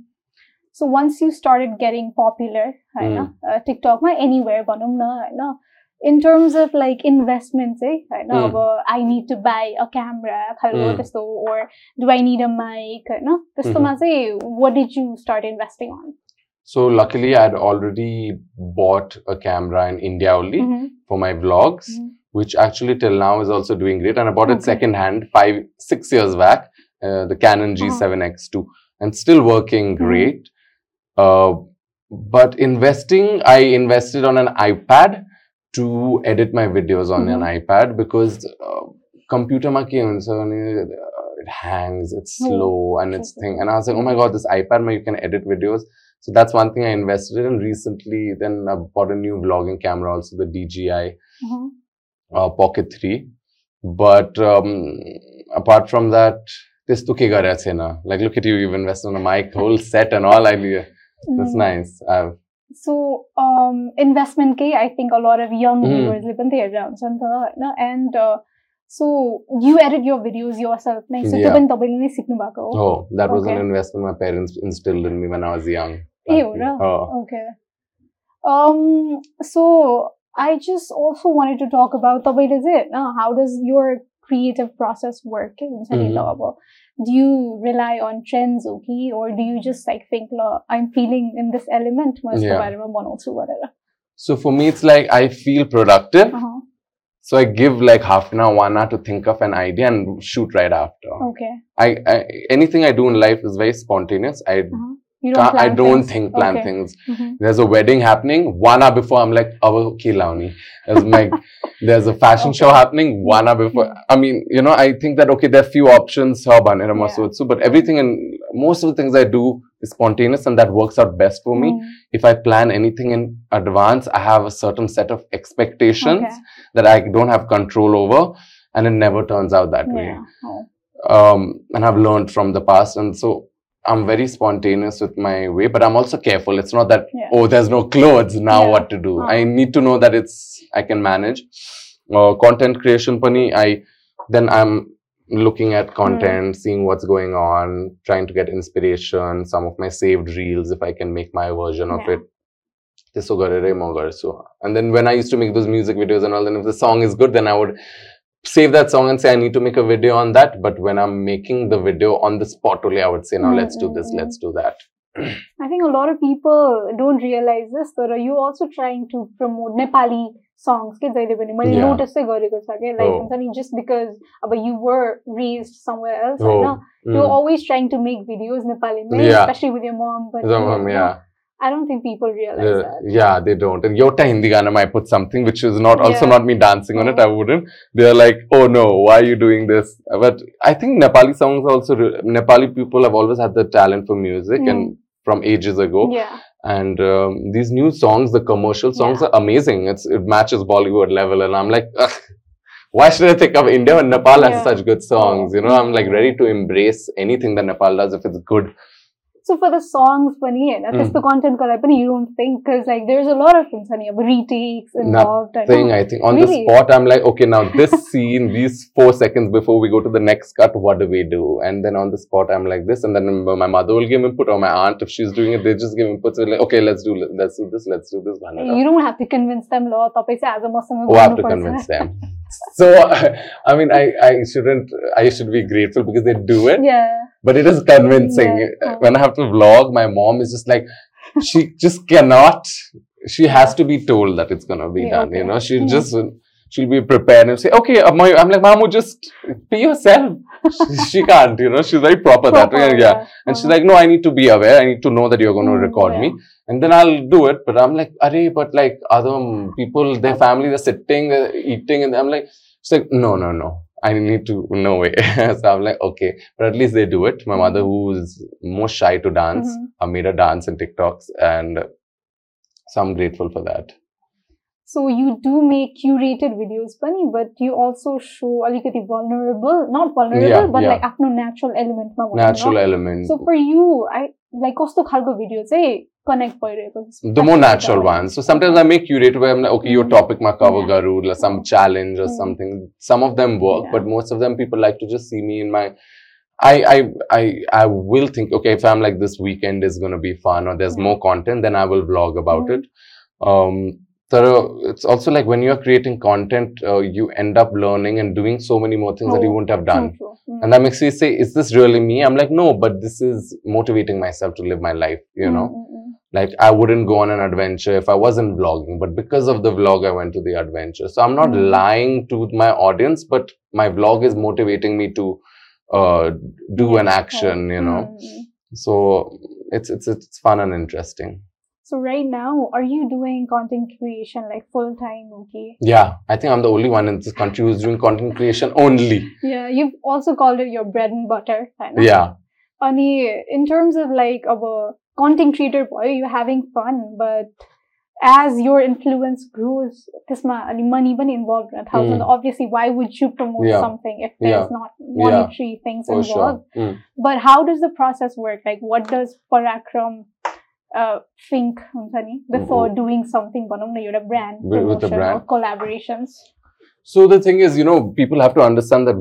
So once you started getting popular, hai na, mm. uh, TikTok, ma anywhere na, na. In terms of like investments, eh, know. na, mm. I need to buy a camera, mm. or do I need a mic? Hai na? Mm-hmm. What did you start investing on? So luckily, I had already bought a camera in India only mm-hmm. for my vlogs. Mm-hmm which actually till now is also doing great. And I bought it Okay. second hand five, six years back, uh, the Canon Uh-huh. G7X2, and still working Mhm. great. Uh, but investing, I invested on an iPad to edit my videos on an Mhm. iPad because uh, computer ma ke huncha भने, uh, it hangs, it's Oh, slow, and it's thing. And I was like, oh my god, this iPad, ma, you can edit videos. So that's one thing I invested in recently. Then I bought a new vlogging camera, also the DJI Mhm. uh, Pocket 3. But um, apart from that, this to ke garya chhaina. Like, look at you, you've invested on a mic, whole set and all. I That's Mm. nice. I've, So um, investment कै I think a lot of young Mm. viewers ले पनि त हेरेर हुन्छ नि त होइन and uh, so you edit your videos yourself नै so त्यो Yeah. पनि तपाईँले नै सिक्नु भएको हो oh, that was Okay. an investment my parents instilled in me when I was young. ए हो र Oh. okay um so I just also wanted to talk about the way is it? How does your creative process work in mm-hmm. Do you rely on trends, okay, or do you just like think, I'm feeling in this element, yeah. whatever." So for me, it's like I feel productive. Uh-huh. So I give like half an hour, one hour to think of an idea and shoot right after. Okay. I, I anything I do in life is very spontaneous. I uh-huh. You can't, I don't things. think plan Okay. things. Mhm. There's a wedding happening. One hour before, I'm like, "Oh, okay, Launi." There's my [LAUGHS] there's a fashion show happening. One hour before. I mean, you know, I think that okay, there are few options. Yeah. But everything and most of the things I do is spontaneous, and that works out best for me. Mm. If I plan anything in advance, I have a certain set of expectations Okay. that I don't have control over, and it never turns out that way. Oh. Um, and I've learned from the past, and so I'm very spontaneous with my way, but I'm also careful. It's not that yeah. oh, there's no clothes now. Yeah. What to do? Uh-huh. I need to know that it's I can manage. Uh, content creation, pani. I then I'm looking at content, mm. seeing what's going on, trying to get inspiration. Some of my saved reels, if I can make my version yeah. of it. And then when I used to make those music videos and all, then if the song is good, then I would save that song and say i need to make a video on that but when i'm making the video on the spot only i would say now mm-hmm. let's do this let's do that [CLEARS THROAT] i think a lot of people don't realize this but are you also trying to promote nepali songs ke zaide bane mali notice se gore ko sake like something oh. just because uh, but you were raised somewhere else oh. you're mm. always trying to make videos nepali yeah. especially with your mom but your mom, yeah I don't think people realize Uh, that. yeah, they don't. And Yota Hindi Ganam, I put something which is not also Yeah. not me dancing on it. I wouldn't. They're like, oh no, why are you doing this? But I think Nepali songs also, re- Nepali people have always had the talent for music Mm. and from ages ago. Yeah. And um, these new songs, the commercial songs Yeah. are amazing. It's It matches Bollywood level. And I'm like, Ugh, why should I think of India when Nepal has Yeah. such good songs? You know, I'm like ready to embrace anything that Nepal does if it's good. So for the songs pani hai na, mm. the hmm. content kar pani, you don't think because like there's a lot of things hani, retakes involved. Nothing, I think. On really? the spot, I'm like, okay, now this [LAUGHS] scene, these four seconds before we go to the next cut, what do we do? And then on the spot, I'm like this, and then my mother will give input or my aunt if she's doing it, they just give input. So like, okay, let's do let's do this, let's do this. You don't have to convince them, law. as a Muslim, oh, I have to convince [LAUGHS] them. so, [LAUGHS] I mean, I I shouldn't. I should be grateful because they do it. Yeah but it is convincing. Yeah. When I have to vlog, my mom is just like, she just cannot, she has to be told that it's going to be Yeah, done, okay. you know, she'll Mhm. just, she'll be prepared and say, okay, uh, I'm like, Mamu, just be yourself. she, she can't, you know, she's very proper, that way. Proper, Yeah. And she's Uh-huh. like, no, I need to be aware. I need to know that you're going to Mm, record yeah. me. And then I'll do it. But I'm like, Arey, but like other people, their family, they're sitting, uh, eating. And I'm like, she's like, no, no, no. I need to no way. [LAUGHS] so I'm like, okay, but at least they do it. My mother, mm-hmm. who's most shy to dance, mm-hmm. I made her dance in TikToks, and uh, so I'm grateful for that. So you do make curated videos, Bunny, but you also show uh, a little vulnerable, not vulnerable, yeah, but yeah. like no natural element. Natural element. So for you, I like कस्तो खालको video चाहिँ connect भइरहेको छ? the more natural ones. So sometimes I make curated where I'm like, okay, your Mm. topic ma cover Yeah. garu, like some challenge or Mm. something. Some of them work, Yeah. but most of them people like to just see me in my. I I I I will think okay if I'm like this weekend is gonna be fun or there's Yeah. more content then I will vlog about Mm. it. Um, so it's also like when you're creating content, uh, you end up learning and doing so many more things that you Oh, wouldn't have True, done. true. And that makes me say, is this really me? I'm like, no, but this is motivating myself to live my life, you know? Mm, mm, mm. like i wouldn't go on an adventure if i wasn't vlogging but because of the vlog i went to the adventure so i'm not Mm. lying to my audience but my vlog is motivating me to uh, do an action you know so it's it's it's fun and interesting so right now, are you doing content creation like full time? Okay. Yeah, I think I'm the only one in this country who's doing content creation only. Yeah, you've also called it your bread and butter. Kind of. Yeah. Ani, in terms of like of a content creator boy, you're having fun, but as your influence grows, this money money involved in a thousand. Mm. Obviously, why would you promote yeah. something if there's yeah. not monetary yeah. things involved? Sure. Mm. But how does the process work? Like, what does Parakram uh, think um, before mm-hmm. doing something brand with the brand or collaborations. So the thing is you know people have to understand that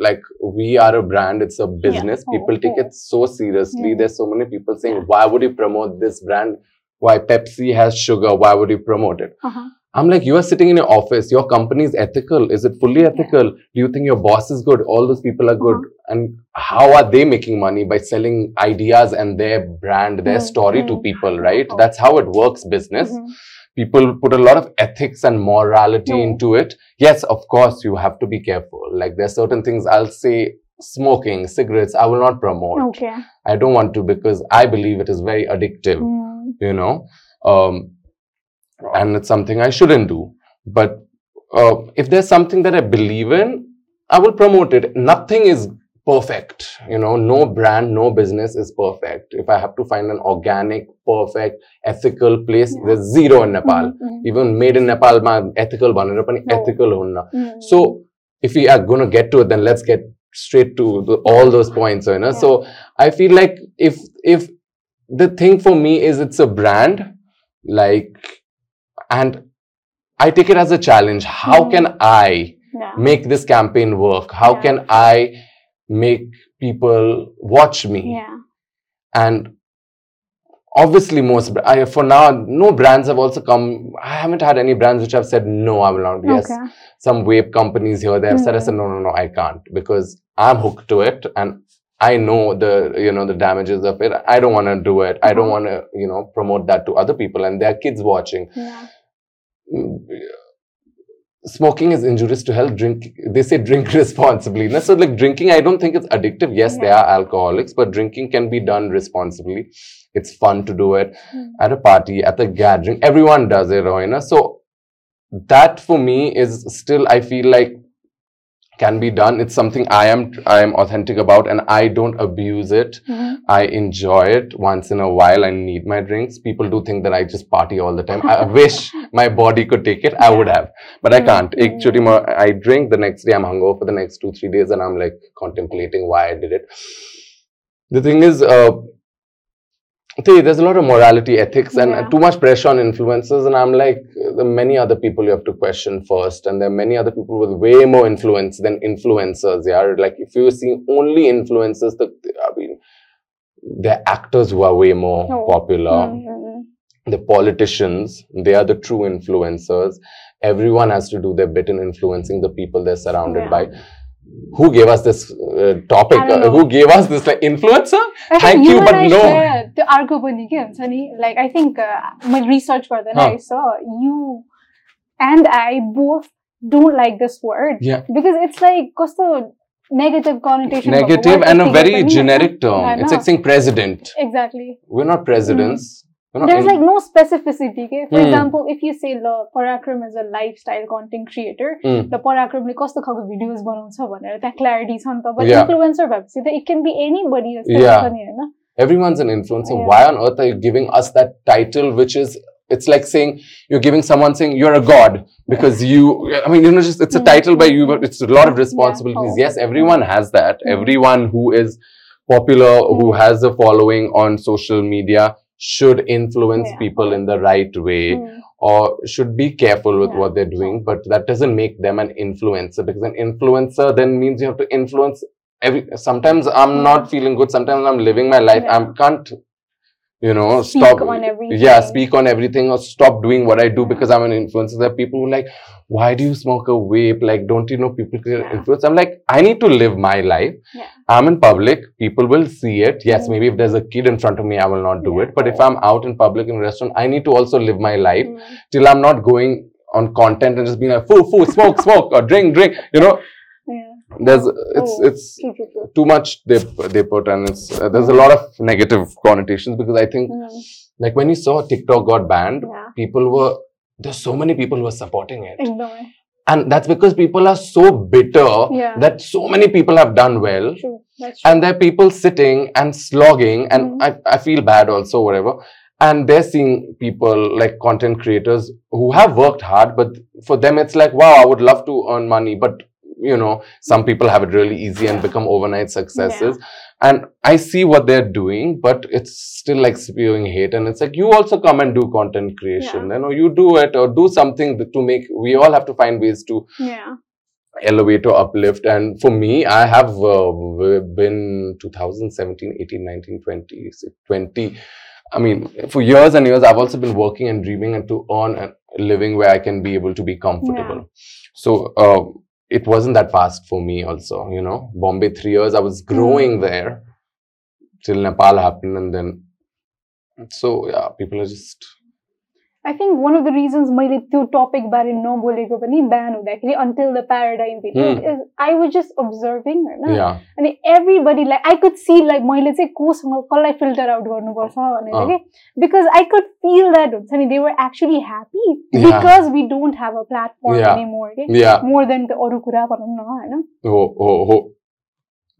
like we are a brand it's a business oh, yeah. people oh, okay. take it so seriously. There's so many people saying why would you promote this brand? Why pepsi has sugar? Why would you promote it? Uh-huh. I'm like, you are sitting in your office. Your company is ethical. Is it fully ethical? Do you think your boss is good? All those people are good. Uh-huh. And how are they making money by selling ideas and their brand, their Mm, story to people? Right? Oh. That's how it works. Business Mhm. people put a lot of ethics and morality into it. Yes, of course, you have to be careful. Like there are certain things I'll say smoking, cigarettes, I will not promote. okay I don't want to because I believe it is very addictive, Mm. you know, um, and it's something I shouldn't do. But uh, if there's something that I believe in, I will promote it. Nothing is perfect. You know, no brand, no business is perfect. If I have to find an organic, perfect, ethical place, yeah. there's zero in Nepal. Mm-hmm. mm-hmm. Even made in Nepal, my ethical one, ethical mm-hmm. So if we are going to get to it, then let's get straight to the, all those points. You know, yeah. so I feel like if if the thing for me is it's a brand, like and I take it as a challenge how Mm. can I yeah. make this campaign work how Yeah. can I make people watch me yeah and obviously most I, for now no brands have also come i haven't had any brands which have said no i will not yes some vape companies here they have said i said Mhm. no no no i can't because i'm hooked to it and i know the you know the damages of it. I don't want to do it. I don't Uh-huh. want to you know promote that to other people and there are kids watching. Yeah. Smoking is injurious to health. Drink they say drink [LAUGHS] responsibly. No? so like drinking i don't think it's addictive. Yes they Yeah. are alcoholics but drinking can be done responsibly. It's fun to do it. Mm. at a party at a gathering everyone does it you know so that for me is still i feel like can be done it's something i am i am authentic about and i don't abuse it Mhm. I enjoy it once in a while. I need my drinks. People do think that I just party all the time. I [LAUGHS] wish my body could take it. I would have, but I can't. Actually, I drink the next day. I'm hungover for the next two, three days, and I'm like contemplating why I did it. The thing is, uh, see, there's a lot of morality, ethics, and Yeah. too much pressure on influencers. And I'm like, there are many other people you have to question first, and there are many other people with way more influence than influencers. Yeah, like if you see only influencers, the I mean, they're actors who are way more Oh. popular. Mhm. The politicians, they are the true influencers. Everyone has to do their bit in influencing the people they're surrounded Yeah. by Who gave us this uh, topic? I don't Uh, know. who gave us this like influencer? I think Thank you, and but I no. share त्यो अर्को पनि के हुन्छ नि like I think मैले research गर्दैन Huh. आई स you and I both don't like this word Yeah. Because it's like कस्तो negative कनेटेसन Negative and a very generic term. I It's know. like saying president. Exactly We're not presidents. We're not there's in- like no specificity के for Hmm. example if you say ल पराक्रम is a lifestyle content creator Mm. र पराक्रमले कस्तो खालको videos बनाउँछ भनेर त्यहाँ clarity छ नि त बट Yeah. इन्फ्लुएन्सर भएपछि त it can be any buddy Yeah. पनि होइन Everyone's an influencer. Yeah. Why on earth are you giving us that title, which is it's like saying you're giving someone saying you're a god because you. I mean, you know, just it's a Mm. title by you, but it's a lot of responsibilities. Oh. Yes, everyone has that. Mm. Everyone who is popular, who Mm. has a following on social media, should influence Yeah. people in the right way. Mm. or should be careful with Yeah. what they're doing but that doesn't make them an influencer because an influencer then means you have to influence every sometimes i'm not feeling good sometimes i'm living my life i Yeah. can't you know Speak stop on everything. yeah speak on everything or stop doing what i do because i'm an influencer there are people who are like why do you smoke a vape like don't you know people can Yeah. influence i'm like i need to live my life Yeah. i'm in public people will see it yes Mm. maybe if there's a kid in front of me i will not do Yeah. it but if i'm out in public in a restaurant i need to also live my life Mm. till I'm not going on content and just being like, foo, foo, smoke, smoke, or drink, drink. You know there's oh. it's it's [LAUGHS] too much they they put and it's uh, there's a lot of negative connotations because I think mm. like when you saw TikTok got banned, yeah. people were there's so many people who are supporting it. And that's because people are so bitter yeah. that so many people have done well. True. True. And there are people sitting and slogging, and mm. I, I feel bad also, whatever and they're seeing people like content creators who have worked hard but for them it's like wow i would love to earn money but you know, some people have it really easy and become overnight successes. And I see what they're doing, but it's still like spewing hate. And it's like, you also come and do content creation. You know, you do it or do something to make, we all have to find ways to Yeah. elevate or uplift and for me i have uh, been 2017 18 19 20 20 i mean for years and years i've also been working and dreaming and to earn a living where i can be able to be comfortable so uh, it wasn't that fast for me also you know. Bombay 3 years i was growing hmm. there till nepal happened and then so yeah people are just I think one of the reasons मैले त्यो टपिकबारे नबोलेको पनि बिहान हुँदाखेरि until the paradigm video I was just observing होइन अनि everybody like I could see like मैले चाहिँ कोसँग कसलाई फिल्टर आउट गर्नुपर्छ भनेर कि because I could feel that हुन्छ नि they were actually happy because we don't have a platform more के मोर देन अरू कुरा भनौँ न होइन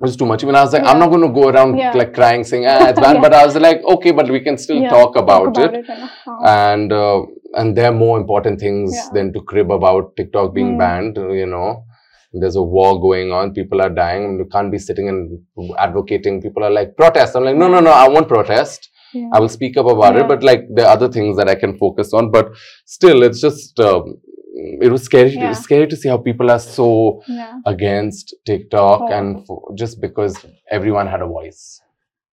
was too much. Even I was like, yeah. I'm not going to go around yeah. like crying, saying, ah, it's bad. [LAUGHS] yeah. But I was like, okay, but we can still talk about, talk about, it. it uh-huh. and uh, and there are more important things than to crib about TikTok being mm. banned. You know, there's a war going on. People are dying. You can't be sitting and advocating. People are like, protest. I'm like, no, no, no. I won't protest. I will speak up about it. But like, there are other things that I can focus on. But still, it's just. Um, it was scary. It Yeah. was scary to see how people are so Yeah. against TikTok Oh. and for, just because everyone had a voice.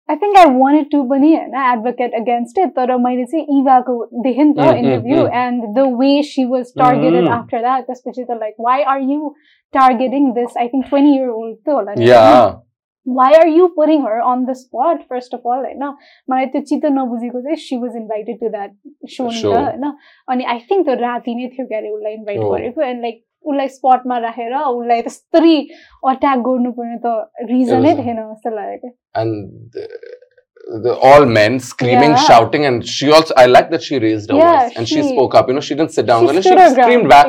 I think I wanted to पनि होइन advocate against it तर मैले चाहिँ इभाको देखेँ नि त Mm, mm, interview mm. and the way she was targeted Mm. after that त्यसपछि त like why are you targeting this I think 20 year old त होला नि Yeah. why are you putting her on the spot first of all होइन मलाई त्यो चित्त नबुझेको चाहिँ she was invited to that show नि Show. त होइन अनि I think त्यो राति नै थियो क्यारे उसलाई इन्भाइट Oh. गरेको and like उसलाई स्पटमा राखेर उसलाई त्यस्तरी अट्याक गर्नुपर्ने त रिजनै It was- थिएन जस्तो लाग्यो क्या and the, the, all men screaming, Yeah. shouting, and she also. I like that she raised her Yeah, voice and she, she- spoke up. You know, she didn't sit down. She She, stood she her ground, screamed back.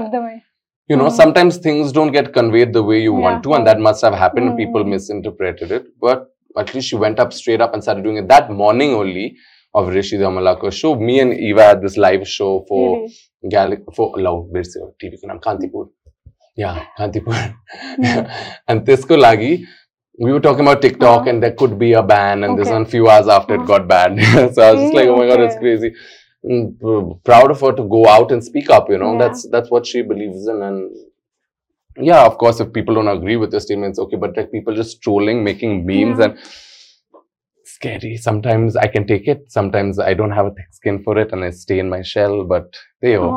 you know, mm. sometimes things don't get conveyed the way you yeah. want to, and that must have happened. Mm. People misinterpreted it, but at least she went up straight up and started doing it that morning only of Rishi Dhamalaka show. Me and Eva had this live show for really? Gal- for Love TV Kantipur. Yeah, Kantipur. Mm. [LAUGHS] and Tisco Lagi, we were talking about TikTok uh-huh. and there could be a ban and okay. this one few hours after uh-huh. it got banned. [LAUGHS] so I was just like, oh my god, it's crazy. Mm, p- Proud of her to go out and speak up. You know, Yeah. that's that's what she believes in, and yeah, of course, if people don't agree with your statements, okay, but like people just trolling, making memes, Yeah. and scary. Sometimes I can take it. Sometimes I don't have a thick skin for it, and I stay in my shell. But there you go.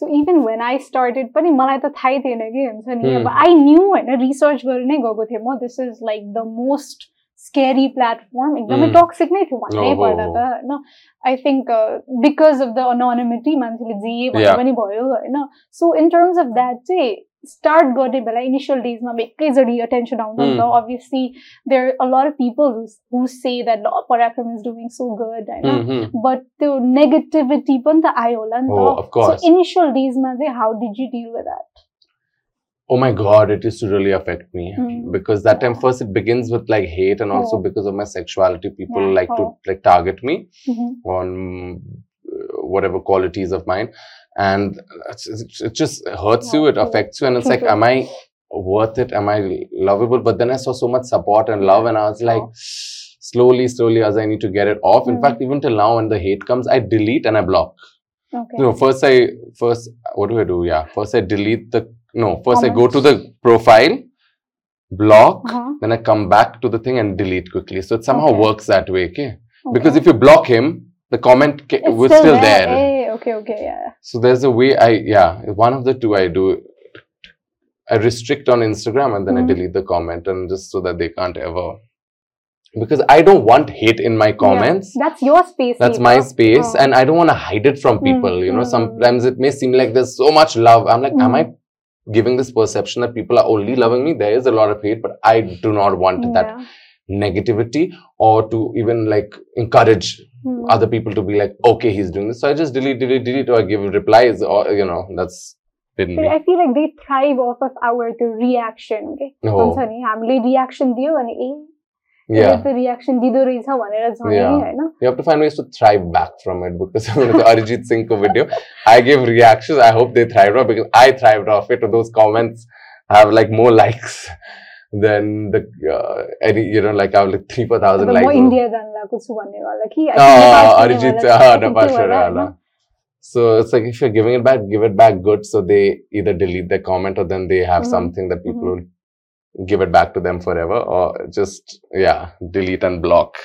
So even when I started पनि मलाई त थाहै थिएन कि हुन्छ नि अब Hmm. I knew होइन रिसर्च गरेर नै गएको थिएँ म this is like the most scary platform एकदमै Hmm. टक्सिक नै थियो भन्नै Oh, oh, पर्दा त होइन I think because of the anonymity मान्छेले जे भने Yeah. पनि भयो होइन so in terms of that चाहिँ स्टार्ट गर्ने बेला इनिसियल डेजमा एकैचोटि अटेन्सन आउँछ नि त obviously there a lot of people who say that ल पराक्रम इज डुइङ सो गुड होइन Mhm. बट त्यो नेगेटिभिटी पनि त आयो होला नि Oh, त of course. सो इनिसियल डेजमा चाहिँ how did you deal with that Oh my god, it used to really affect me Hmm. because that time first it begins with like hate and also Oh. because of my sexuality. People Yeah, like to oh. like target me on uh, whatever qualities of mine, and it just hurts you. It affects you, and it's like, am I worth it? Am I lovable? But then I saw so much support and love, and I was like. Slowly, slowly, as I need to get it off. In Hmm. fact, even till now, when the hate comes, I delete and I block. Okay No, first I first what do I do? Yeah, first I delete the no. First I go to the profile, block, Uh-huh. then I come back to the thing and delete quickly. So it somehow Okay. works that way, okay? Because if you block him, the comment ca- was still, there. Hey, okay, okay, yeah. So there's a way I yeah one of the two I do. I restrict on Instagram and then Mhm. I delete the comment and just so that they can't ever. Because I don't want hate in my comments. Yeah. That's your space. That's Neeta. my space, Oh. and I don't want to hide it from Mm, people. You know, mm, sometimes it may seem like there's so much love. I'm like, am Mm. I giving this perception that people are only loving me? There is a lot of hate, but I do not want that Yeah. negativity or to even like encourage Hmm. other people to be like, okay, he's doing this. So I just delete, delete, delete, or give replies, or you know, that's been But me. I feel like they thrive off of our the reaction. Okay. No, हुन्छ नि हामीले reaction दियो अनि ए yeah. त reaction दिँदो रहेछ भनेर झन् Yeah. होइन You have to find ways to thrive back from it because with the Arijit Singh ko video, I gave reactions. I hope they thrived off because I thrived off it. Those comments have like more likes than the uh, any you know like I have like three four अब thousand म likes. India जान लागेको छु भन्ने वाला कि I think Oh, Nepal जाने Arijit, वाला, ah, I think Nepal त्यो वाला, Shara, होइन? So it's like if you're giving it back, give it back good. So they either delete their comment or then they have Mhm. something that people will give it back to them forever or just yeah delete and block.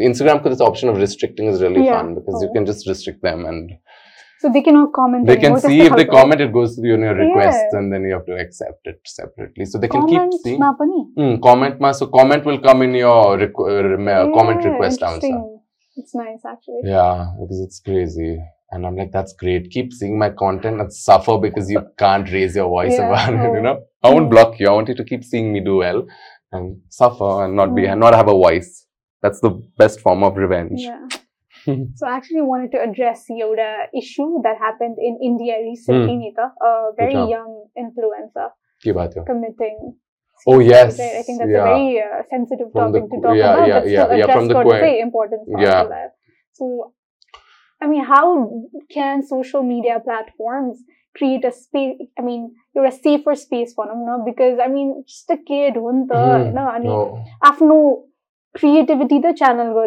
Instagram because this option of restricting is really yeah. fun because oh. you can just restrict them and so they cannot comment they can see if they comment it goes to you your requests yeah. and then you have to accept it separately. So they can comment keep seeing. mm, comment ma so comment will come in your requ- uh, uh, yeah, comment request answer. It's nice actually. Yeah because it's crazy. And I'm like, that's great. Keep seeing my content and suffer because you can't raise your voice yeah, about it, you oh. know? I won't Mm. block you. I want you to keep seeing me do well and suffer and not be Mm. and not have a voice. That's the best form of revenge. Yeah. [LAUGHS] so I actually wanted to address Yoda issue that happened in India recently, Nita. A very. Young influencer Ki baat hai? committing. Oh, yes. I think that's Yeah. a very uh, sensitive From the topic to talk yeah, about, yeah, but yeah, yeah, from the very important part Yeah. of that. So, I mean, how can social media platforms Create a space i mean you're a safer space for them no? because i mean just a kid on the hmm, no, i mean oh. creativity the channel go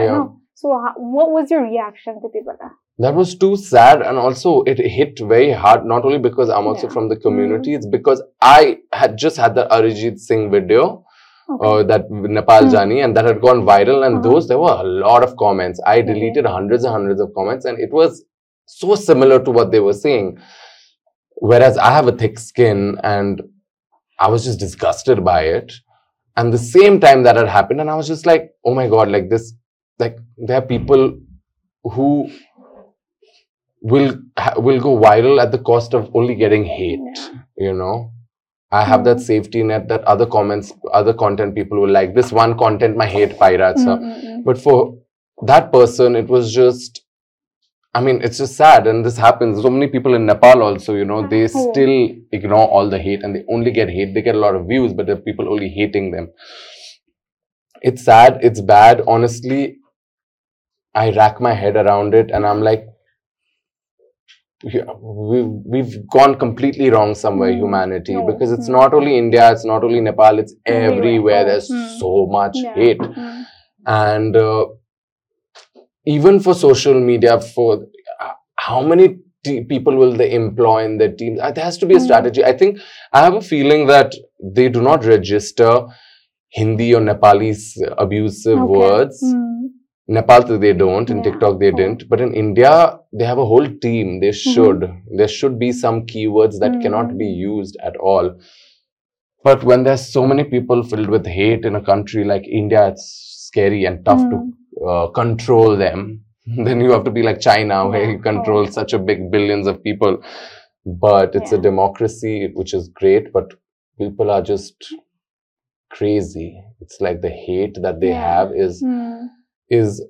yeah. so what was your reaction to people that was too sad and also it hit very hard not only because i'm also yeah. from the hmm. community mm. it's because i had just had the arijit singh video Okay. Uh, that Nepal mm. Jani and that had gone viral. And uh-huh. those, there were a lot of comments. I deleted okay. hundreds and hundreds of comments, and it was so similar to what they were saying. Whereas I have a thick skin, and I was just disgusted by it. And the same time that had happened, and I was just like, oh my god, like this, like there are people who will will go viral at the cost of only getting hate Yeah. you know i have that Mm. safety net that other comments other content people will like this one content my hate pirates Mm, are mm, mm. but for that person it was just i mean it's just sad and this happens so many people in nepal also you know they Oh. still ignore all the hate and they only get hate they get a lot of views but there are people only hating them it's sad it's bad honestly i rack my head around it and i'm like yeah, we've, we've gone completely wrong somewhere Mm. humanity No. because it's Mm. not only india it's not only nepal it's Everywhere. there's so much Yeah. hate and uh, even for social media for uh, how many people will they employ in their team? Uh, there has to be a Mm. strategy i think i have a feeling that they do not register hindi or nepalese abusive Okay. words Mm. nepal they don't in Yeah. tiktok they Oh. didn't but in india they have a whole team they should there should be some keywords that cannot Mm. be used at all but when there's so many people filled with hate in a country like india it's scary and tough to Mm uh, control them. [LAUGHS] then you have to be like China, where you control such a big billions of people. But it's yeah. a democracy, which is great, but people are just crazy. It's like the hate that they yeah. have is mm. is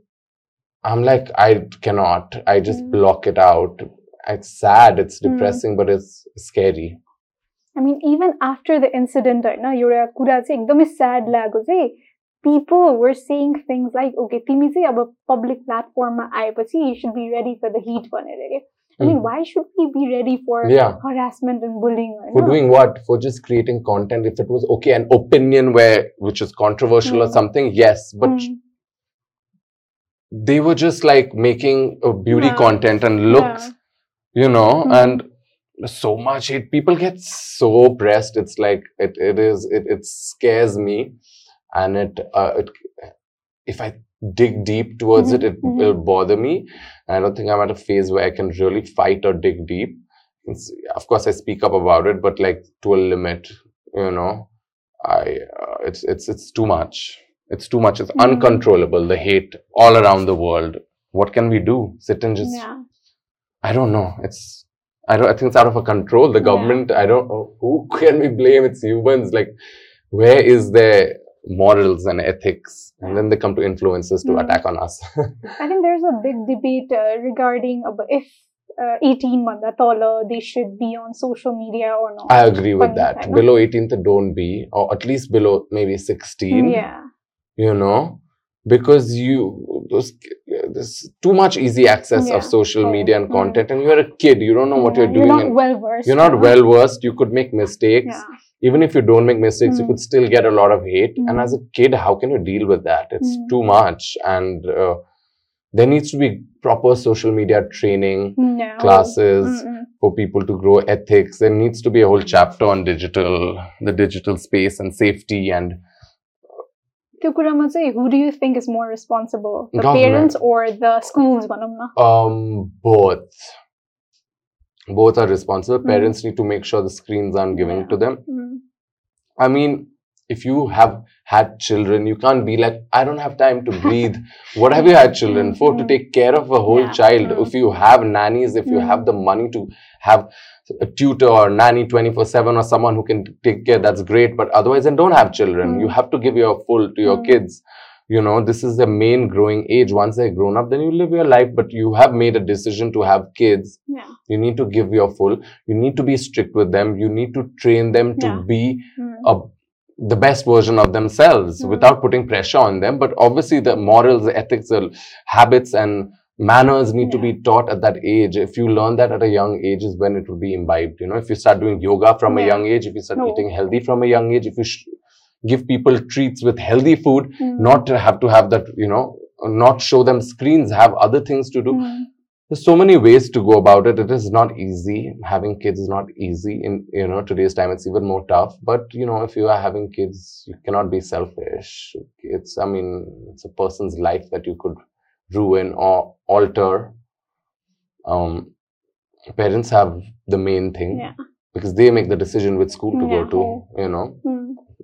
I'm like I cannot. I just mm. block it out. It's sad, it's hmm. depressing, mm. but it's scary. I mean, even after the incident, right now, you're a sad lag people were saying things like, okay, Timisi, a public platform, you should be ready for the heat. I mean, hmm. why should we be ready for yeah. harassment and bullying? For no. doing what? For just creating content. If it was okay, an opinion where which is controversial mm. or hmm. something, yes. But mm. they were just like making a beauty yeah. content and looks, yeah. you know, mm. and so much. People get so pressed. It's like it, it is. It, it scares me and it uh, it if i dig deep towards it it Mhm, will bother me And i don't think i'm at a phase where i can really fight or dig deep it's, of course i speak up about it but like to a limit you know i uh, it's it's it's too much it's too much it's Mm. uncontrollable the hate all around the world what can we do sit and just Yeah. I don't know. It's I don't. I think it's out of our control. The Yeah. government. I don't know who [LAUGHS] can we blame. It's humans. Like, where is their morals and ethics? And then they come to influences to Mm. attack on us. I think there's a big [LAUGHS] debate uh, regarding if uh, 18 manda tala they should be on social media or not. I agree with Funny, that. Below 18th, don't be, or at least below maybe 16. yeah. You know, because you those there's too much easy access Yeah. of social Oh, media and mm. content, and you're a kid. You don't know what Yeah, you're doing. You're not well versed. you're not well versed. You could make mistakes Yeah. even if you don't make mistakes, you Mm. could still get a lot of hate. And Mm. as a kid, how can you deal with that? It's Mm. too much. And uh, there needs to be proper social media training No. classes Mm-mm. for people to grow ethics. There needs to be a whole chapter on digital, the digital space and safety and त्यो कुरामा चाहिँ who do you think is more responsible the Government. parents or the schools भनौँ न um both. Both are responsible. Mm. Parents need to make sure the screens aren't given Yeah. to them. Mm. I mean, if you have had children, you can't be like, I don't have time to [LAUGHS] breathe. what have you had children for? To Mm. take care of a whole Yeah. child. Mm. If you have nannies, if you Mm. have the money to have a tutor or nanny 24 7 or someone who can take care, that's great. But otherwise, then don't have children. Mm. You have to give your full to your Mm. kids. You know, this is the main growing age. Once they're grown up, then you live your life. But you have made a decision to have kids Yeah. you need to give your full you need to be strict with them you need to train them to Yeah. be Mm. a, the best version of themselves Mm. without putting pressure on them but obviously the morals the ethics the habits and manners need to be taught at that age if you learn that at a young age is when it will be imbibed you know if you start doing yoga from a young age if you start No. eating healthy from a young age if you sh- give people treats with healthy food Mm. not to have to have that you know not show them screens have other things to do Mm. there's so many ways to go about it it is not easy having kids is not easy in you know today's time it's even more tough but you know if you are having kids you cannot be selfish it's i mean it's a person's life that you could ruin or alter um parents have the main thing Yeah. because they make the decision which school to Yeah. go to you know Mm.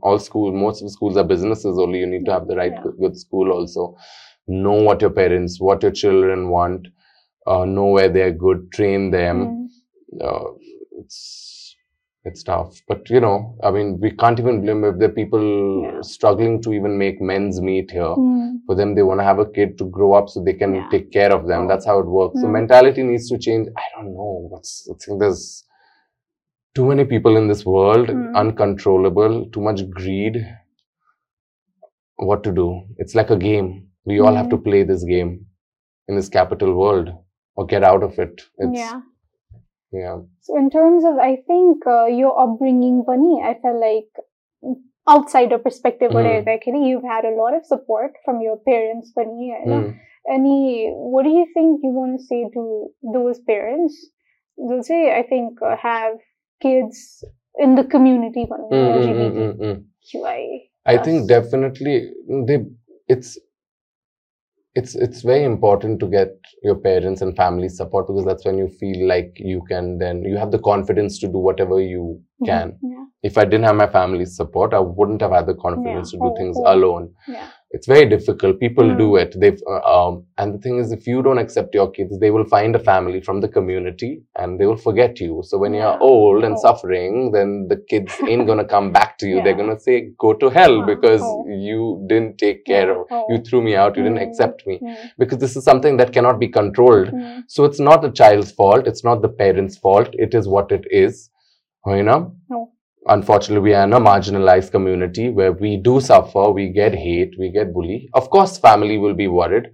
All school most of the schools are businesses only you need to have the right Yeah. good, good school also know what your parents what your children want uh, know where they're good, train them. Mm. Uh, it's it's tough, but you know, I mean, we can't even blame if are people Yeah. struggling to even make men's meet here. Mm. For them, they want to have a kid to grow up so they can Yeah. take care of them. That's how it works. So Mm. mentality needs to change. I don't know. What's I think there's too many people in this world, Mm. uncontrollable, too much greed. What to do? It's like a game. We all have to Mm. play this game in this capital world or get out of it. It's, yeah. yeah. So in terms of, I think uh, your upbringing, Bunny, I felt like mm, outsider perspective, Mm. whatever, actually, you've had a lot of support from your parents, Bunny. you know. Mm. Any, what do you think you want to say to those parents? They'll say, I think, uh, have kids in the community, Mm, mm, mm, mm, mm. I think definitely they it's it's it's very important to get your parents and family support because that's when you feel like you can then you have the confidence to do whatever you Mhm. can. Yeah. If I didn't have my family's support, I wouldn't have had the confidence to do Oh, things oh. alone. Yeah. It's very difficult. People do it. They've uh, um, and the thing is, if you don't accept your kids, they will find a family from the community and they will forget you. So when you're old and Oh. suffering, then the kids ain't gonna come back to you. They're gonna say, "Go to hell Uh, because oh. you didn't take care Yeah. of. Oh. You threw me out. You didn't Mm. accept me." Mm. Because this is something that cannot be controlled. Mm. So it's not the child's fault. It's not the parent's fault. It is what it is. You know. Unfortunately, we are in a marginalized community where we do suffer, we get hate, we get bullied. Of course, family will be worried.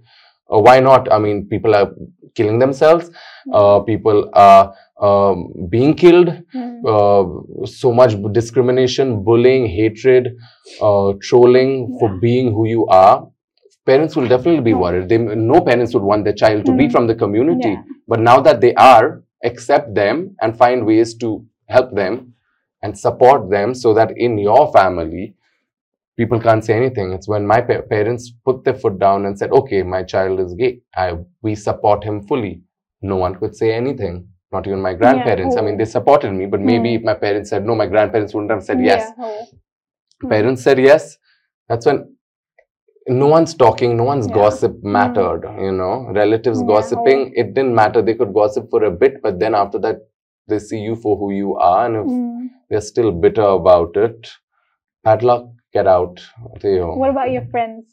Uh, why not? I mean, people are killing themselves. Uh, people are um, being killed. Mm. Uh, so much discrimination, bullying, hatred, uh, trolling for being who you are. Parents will definitely be worried. They, no parents would want their child to be from the community. Yeah. But now that they are, accept them and find ways to help them and support them so that in your family, people can't say anything. It's when my pa- parents put their foot down and said, okay, my child is gay. I, we support him fully. No one could say anything. Not even my grandparents. I mean, they supported me, but maybe Mm. if my parents said no, my grandparents wouldn't have said yes. Yeah. Mm. Parents said yes. That's when no one's talking, no one's Yeah. gossip mattered, you know. Relatives Yeah. gossiping, it didn't matter. They could gossip for a bit, but then after that, they see you for who you are. And if Mm. they're still bitter about it, bad luck, get out. What about your friends?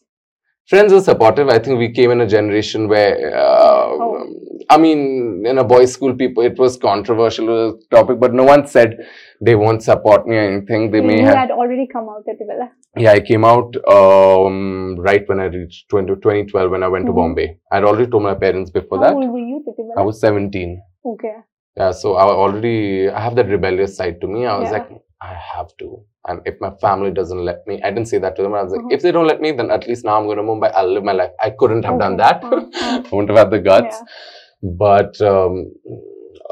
Friends are supportive. I think we came in a generation where, uh, Oh. I mean, in a boys' school, people, it was controversial it was a topic, but no one said they won't support me or anything. They may you have had already come out at Tivilla. yeah, I came out um, right when I reached 20, 2012 when I went Mhm. to Bombay. I'd already told my parents before How that. old were you Tivilla? I was 17. okay. Yeah, so I already I have that rebellious side to me. I was Yeah. like, I have to. And if my family doesn't let me, I didn't say that to them. I was like, Mhm. if they don't let me, then at least now I'm going to Mumbai. I'll live my life. I couldn't have done that. Uh. [LAUGHS] I wouldn't have had the guts. But um,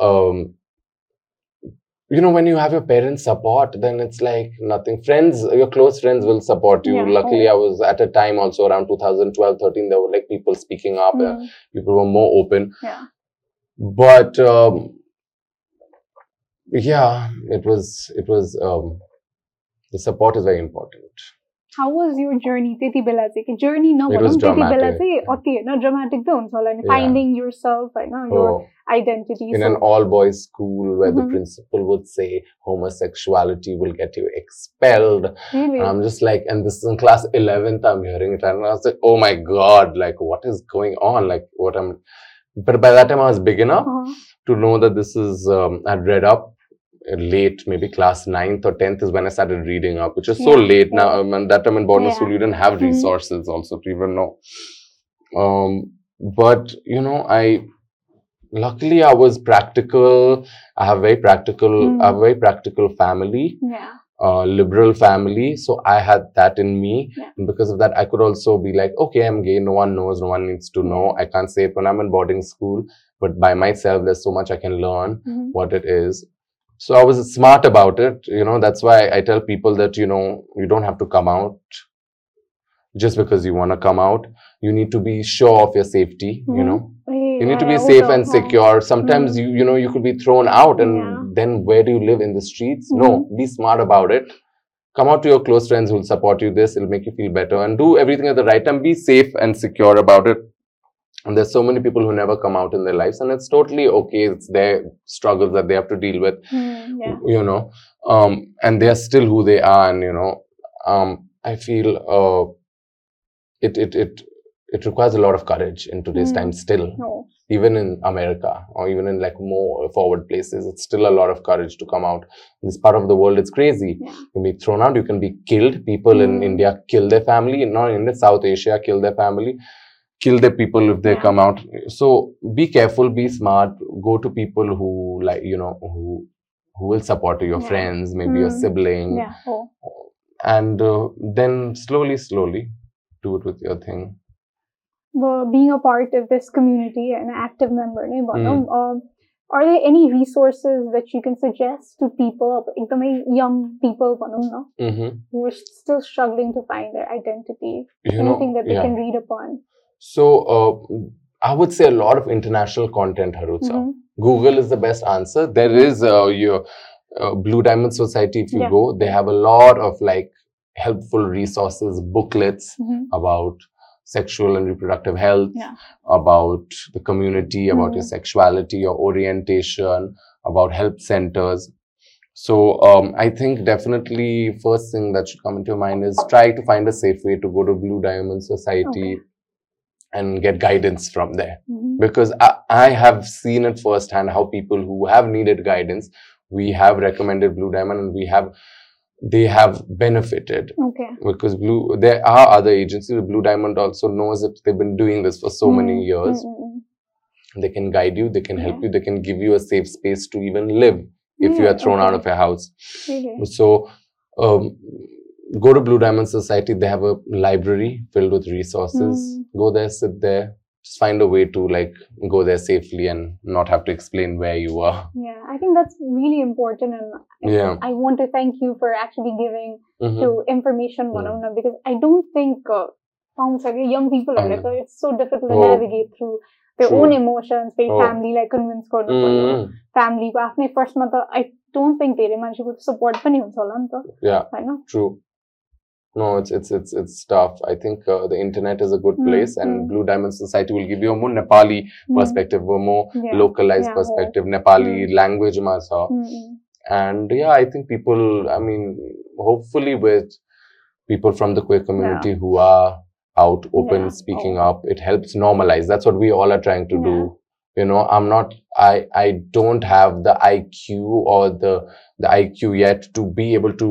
um, you know, when you have your parents' support, then it's like nothing. Friends, your close friends will support you. Yeah. Luckily, I was at a time also around 2012, 13, there were like people speaking up, uh, people were more open. Yeah. But um, yeah, it was, it was, um, the support is very important. How was your journey त्यति बेला चाहिँ कि journey It नभनौँ was त्यति बेला dramatic. चाहिँ अति होइन dramatic त हुन्छ होला नि Yeah. फाइन्डिङ योर सेल्फ होइन your Oh, identity in so- an all boys school where the Mhm. principal would say homosexuality will get you expelled. really And I'm just like, and this is in class 11th, I'm hearing it, and I was like, oh my god, like, what is going on? Like, what I'm. But by that time, I was big enough Uh-huh. to know that this is. Um, I'd read up uh, late, maybe class 9th or 10th is when I started reading up, which is so Yeah, late now. yeah. Um, and that time in boarding Yeah. school, you didn't have Mhm. resources also to even know. Um, but, you know, I. Luckily, I was practical. I have very practical. Mm. I have a very practical family yeah uh, liberal family. So I had that in me. Yeah. And because of that, I could also be like, okay, I'm gay. No one knows. No one needs to know. I can't say it when I'm in boarding school, but by myself, there's so much I can learn Mhm. what it is. So I was smart about it. You know, that's why I tell people that, you know, you don't have to come out just because you want to come out. You need to be sure of your safety, you Mhm. know you need to be safe and secure sometimes you you know you could be thrown out and Yeah. then where do you live in the streets no be smart about it come out to your close friends who'll support you this it'll make you feel better and do everything at the right time be safe and secure about it and there's so many people who never come out in their lives and it's totally okay it's their struggles that they have to deal with Mm, yeah. you know um and they're still who they are and you know um i feel uh it it it it requires a lot of courage in today's Mm. time still No. even in america or even in like more forward places it's still a lot of courage to come out in this part of the world it's crazy Yeah. you can be thrown out you can be killed people in Mm. india kill their family not in India, south asia kill their family kill the people if they come out so be careful be smart go to people who like you know who who will support your yeah. friends maybe mm. your sibling yeah. oh. and uh, then slowly slowly do it with your thing well, being a part of this community and an active member mm. Um, um, are there any resources that you can suggest to people young people mm-hmm. who are still struggling to find their identity you anything know, that they yeah. can read upon so uh, i would say a lot of international content harutsa Mhm. Google is the best answer. There is uh, your uh, Blue Diamond Society. If you Yeah. go, they have a lot of like helpful resources, booklets Mhm. about sexual and reproductive health, Yeah. about the community, about your Mm. sexuality, your orientation, about help centers. So um, I think definitely first thing that should come into your mind is try to find a safe way to go to Blue Diamond Society Okay. And get guidance from there. Mhm. because I, I have seen it firsthand how people who have needed guidance we have recommended blue diamond and we have they have benefited. Okay. because blue there are other agencies blue diamond also knows that they've been doing this for so many Mm, years. Mm, mm, they can guide you they can help Yeah. you they can give you a safe space to even live if you are thrown out of your house. So um, go to blue diamond society they have a library filled with resources Mm. go there sit there just find a way to like go there safely and not have to explain where you are Yeah, I think that's really important, and I- Yeah. I want to thank you for actually giving Mhm. to information Mm. Manona because I don't think uh, sounds like young people are I like uh, it's so difficult to Oh. navigate through their True. own emotions. Their Oh. family like convince गर्नु पर्यो Mhm. family को आफ्नै फर्स्टमा त I don't think धेरै मान्छेको support पनि हुन्छ होला नि त yeah होइन true no it's it's it's it's tough i think uh, the internet is a good Mm, place and mm. blue diamond society will give you a more nepali perspective a more Mm, Yeah. localized Yeah, perspective nepali Mm. language ma cha. Mm, mm. and yeah i think people i mean hopefully with people from the queer community who are out open Yeah. speaking Oh. up it helps normalize that's what we all are trying to do you know i'm not i i don't have the iq or the the iq yet to be able to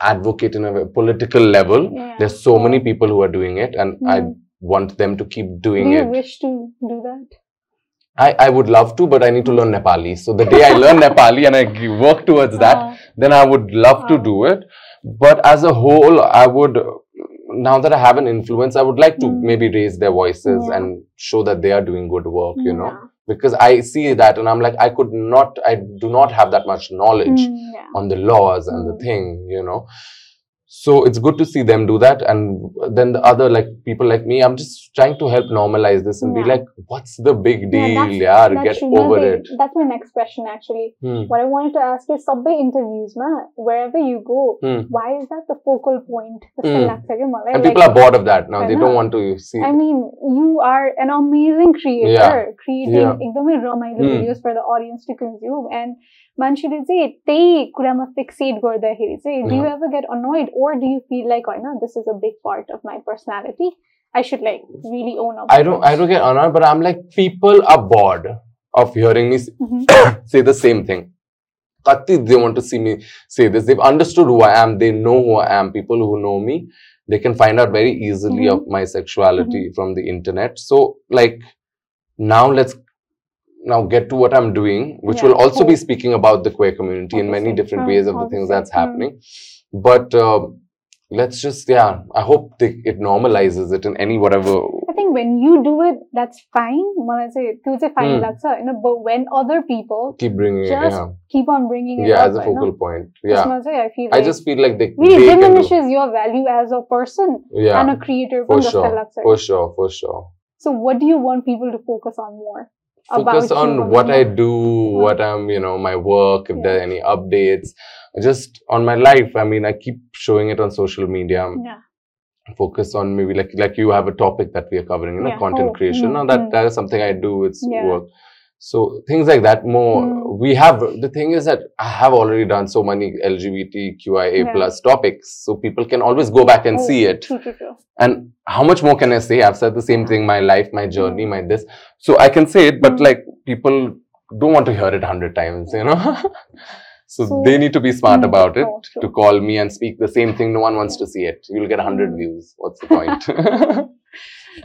advocate in a political level Yeah. there's so many people who are doing it and i Mm. want them to keep doing Do you it wish to do that? I, I would love to but i need to learn nepali so the day i learn [LAUGHS] nepali and I work towards that Uh, then I would love to do it. But as a whole, I would, now that I have an influence, I would like to Mm. maybe raise their voices Yeah. and show that they are doing good work, you know, yeah. Because I see that and I'm like, I could not, I do not have that much knowledge Mm, yeah. on the laws and the Mm. thing, you know so it's good to see them do that and then the other like people like me i'm just trying to help normalize this and yeah. be like what's the big deal yeah, get over be, it that's my next question actually hmm. what i wanted to ask is subway interviews ma wherever you go hmm. why is that the focal point hmm. and like, people are bored of that now they don't want to see i mean you are an amazing creator yeah. creating yeah. Hmm. videos for the audience to consume and मान्छेले चाहिँ त्यही कुरामा fixate गर्दाखेरि चाहिँ do you Yeah. ever get annoyed or do you feel like होइन this is a big part of my personality I should like really own up I to don't this." I don't get annoyed, but I'm like people are bored of hearing me [COUGHS] s- Mhm. say the same thing. Kati, they want to see me say this. They've understood who I am. They know who I am. People who know me, they can find out very easily Mhm. of my sexuality from the internet. So like now let's now get to what I'm doing, which yeah, will also be speaking about the queer community obviously, in many different ways of the things that's happening. But uh, let's just, yeah, I hope it normalizes it in any whatever. I think when you do it, that's fine. When I say it, hmm. it's fine, mm. that's a, You know, but when other people keep bringing just it, yeah. keep on bringing it, yeah, up, as a focal point. Yeah, I, feel like I just feel like they really they diminishes your value as a person yeah, and a creator. For sure, for sure, for sure. So, what do you want people to focus on more? Focus on what I do, what I'm, you know, my work. If Yeah. there are any updates, just on my life. I mean, I keep showing it on social media. Yeah. focus on maybe like like you have a topic that we are covering, you know, Yeah. content Oh, creation. mm, No, that mm. that is something I do. It's work. So things like that. More Mm. we have. The thing is that I have already done so many LGBTQIA plus topics, so people can always go back and Oh, see it. True, true, true. And how much more can I say? I've said the same thing. My life, my journey, my this. So I can say it, but Mm. like people don't want to hear it hundred times. You know. [LAUGHS] So, So- they need to be smart Mm, about it oh, to call me and speak the same thing. No one wants to see it. You'll get 100 Mm. views. What's the point? [LAUGHS] [LAUGHS]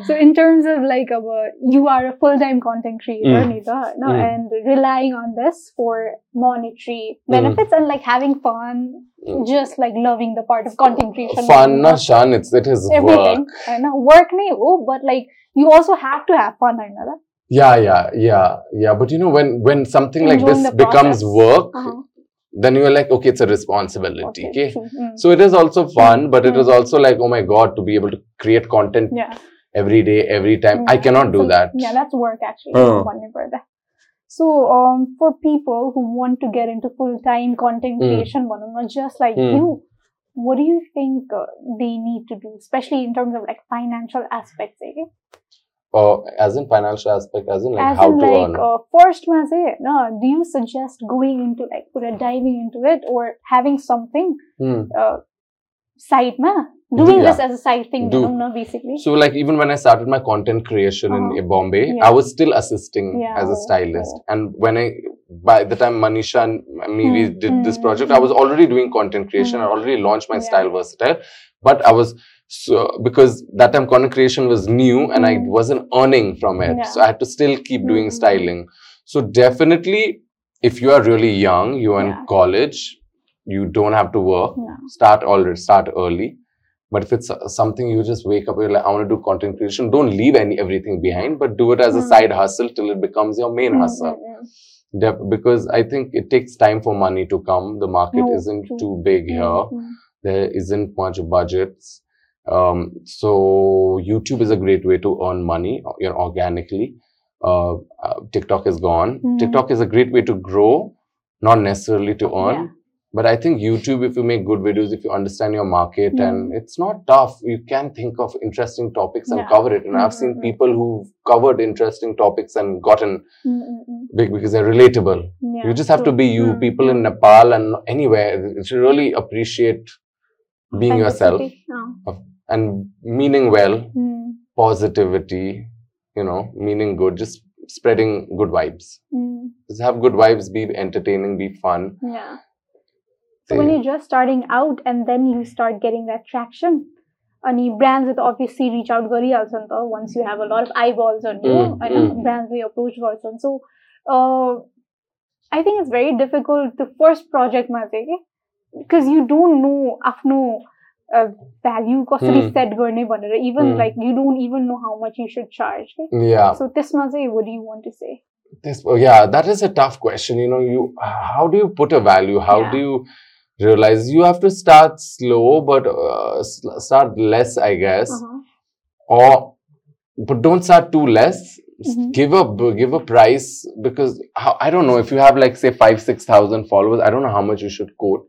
So in terms of like our, you are a full-time content creator, Mm. Nita, no, Mm. and relying on this for monetary benefits and like having fun, Mm. just like loving the part of content creation. Fun, not na Shan. It's, it is everything. work. I know work nahi ho, but like you also have to have fun, I know that. Yeah, yeah, yeah, yeah. But you know, when, when something like this becomes work, Uh-huh. then you're like, okay, it's a responsibility. Okay. true. Mm. So it is also fun, but it Mm. is also like, oh my God, to be able to create content Yeah. Every day, every time. I cannot do So, that. Yeah, that's work actually. Uh. One. So, um, for people who want to get into full-time content Mm. creation, one not just like Mm. you, what do you think uh, they need to do, especially in terms of like financial aspects? Eh? Or as in financial aspect, as in like As how in to like earn. uh, first, ma say, no, do you suggest going into like put a diving into it or having something Hmm. uh, side ma doing Yeah. this as a side thing, Do. no, basically. So like even when I started my content creation Uh-huh. in Bombay, Yeah. I was still assisting Yeah. as a stylist. And when I, by the time Manisha and me we Hmm, did this hmm, project. I was already doing content creation. I Hmm. already launched my style versatile, but I was so because that time content creation was new and I Hmm. wasn't earning from it, so I had to still keep doing styling. So definitely, if you are really young, you're in college, you don't have to work start already start early but if it's uh, something you just wake up you're like i want to do content creation don't leave any everything behind but do it as a Mm. side hustle till it becomes your main Mm, hustle mm, mm. Because i think it takes time for money to come the market No, isn't true. too big here there isn't much budgets um, so youtube is a great way to earn money you know organically uh, uh, tiktok is gone Mhm. tiktok is a great way to grow not necessarily to earn Yeah. But i think youtube if you make good videos if you understand your market Mm. and it's not tough you can think of interesting topics and Yeah. cover it and i've Mm, seen mm, mm. people who've covered interesting topics and gotten Mm, mm, mm. big because they're relatable Yeah, you just have to be you Mm, people in nepal and anywhere you should really appreciate being yourself and meaning well Mm, positivity you know meaning good just spreading good vibes mm, just have good vibes be entertaining be fun yeah. So when you're just starting out and then you start getting that traction, अनि brands with obviously reach out गरिहाल्छ नि त once you have a lot of eyeballs on you Mm, होइन mm. brands they approach गर्छन् so uh, I think it's very difficult the first project मा चाहिँ के because you don't know आफ्नो uh, value कसरी Mm. set गर्ने भनेर even Mm. like you don't even know how much you should charge के yeah so त्यसमा चाहिँ what do you want to say this oh, yeah that is a tough question you know you how do you put a value how Yeah. do you realize you have to start slow but uh, start less i guess uh-huh. or but don't start too less Mhm. give a give a price because how, i don't know if you have like say 5 6000 followers i don't know how much you should quote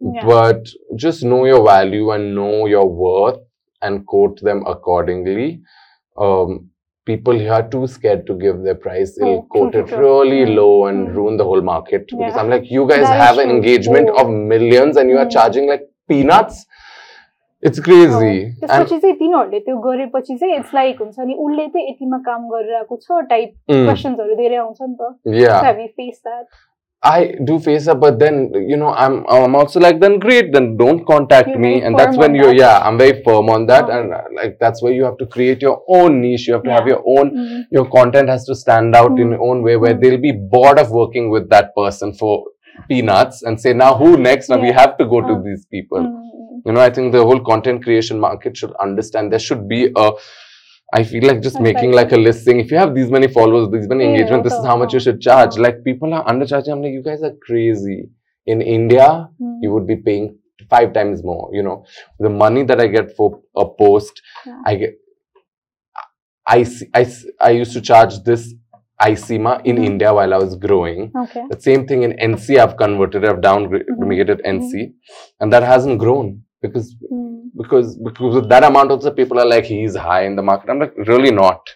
Yeah. but just know your value and know your worth and quote them accordingly um people here are too scared to give their price they'll Oh, true, quote true, it true. really Mm, low and mm. ruin the whole market because Yeah. i'm like you guys That is have an true. engagement Oh. of millions and you are Mm. charging like peanuts it's crazy Oh, त्यसपछि चाहिँ तिनीहरूले त्यो गरेपछि चाहिँ it's like हुन्छ नि उसले चाहिँ यतिमा काम गरिरहेको छ टाइप Mm, क्वेसन्सहरू धेरै आउँछ नि त I do face up, but then you know I'm I'm also like then great then don't contact You're me and that's when you that. yeah I'm very firm on that and uh, like that's where you have to create your own niche you have to yeah. have your own mm-hmm. your content has to stand out mm-hmm. in your own way where mm-hmm. they'll be bored of working with that person for peanuts and say now who next now yeah. we have to go to these people you know I think the whole content creation market should understand there should be a I feel like just making like a list saying if you have these many followers, these many Yeah, engagement, this is how much you should charge. Uh-huh. Like people are undercharging. I'm like, you guys are crazy. In India, you would be paying five times more. You know, the money that I get for a post, Yeah. I get. I, see- I used to charge this ICMA in Mhm. India while I was growing. Okay. The same thing in NC, I've converted, I've downgraded Mhm. NC, and that hasn't grown because Mm. Because because with that amount also people are like he's high in the market. I'm like really not.